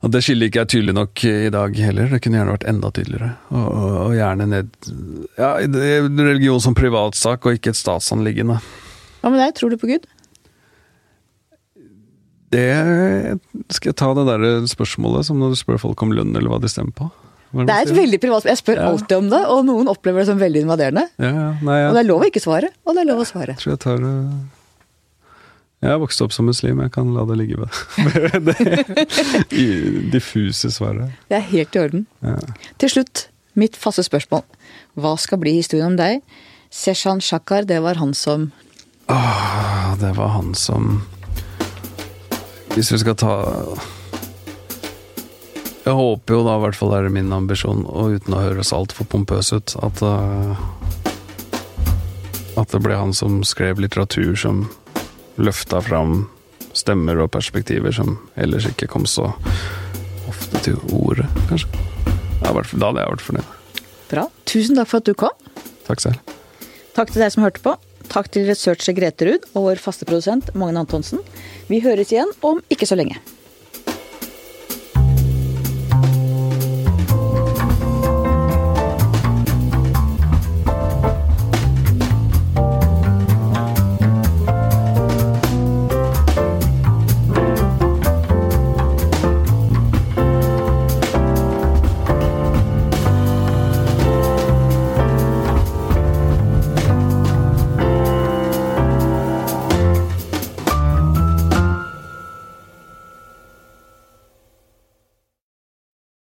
og Det skillet ikke er tydelig nok i dag heller, det kunne gjerne vært enda tydeligere. Og, og, og gjerne ned Ja, religion som privatsak og ikke et statsanliggende. Hva med deg, tror du på Gud? Det Skal jeg ta det der spørsmålet som når du spør folk om lønn, eller hva de stemmer på? Det er et veldig privat Jeg spør ja. alltid om det, og noen opplever det som veldig invaderende. Ja, ja. Nei, og det er lov å ikke svare, og det er lov å svare. Jeg tror jeg tar det Jeg har vokst opp som muslim, jeg kan la det ligge ved (laughs) det. diffuse svaret. Det er helt i orden. Til slutt, mitt faste spørsmål. Hva skal bli historien om deg? Seshan Shakar, det var han som Åh, det var han som Hvis vi skal ta Jeg håper jo da, i hvert fall er det min ambisjon, og uten å høres altfor pompøs ut, at uh, At det ble han som skrev litteratur som løfta fram stemmer og perspektiver som ellers ikke kom så ofte til orde, kanskje. Ja, da hadde jeg vært fornøyd. Bra. Tusen takk for at du kom. Takk selv. Takk til deg som hørte på. Takk til researcher Grete Ruud og vår faste produsent Magne Antonsen. Vi høres igjen om ikke så lenge.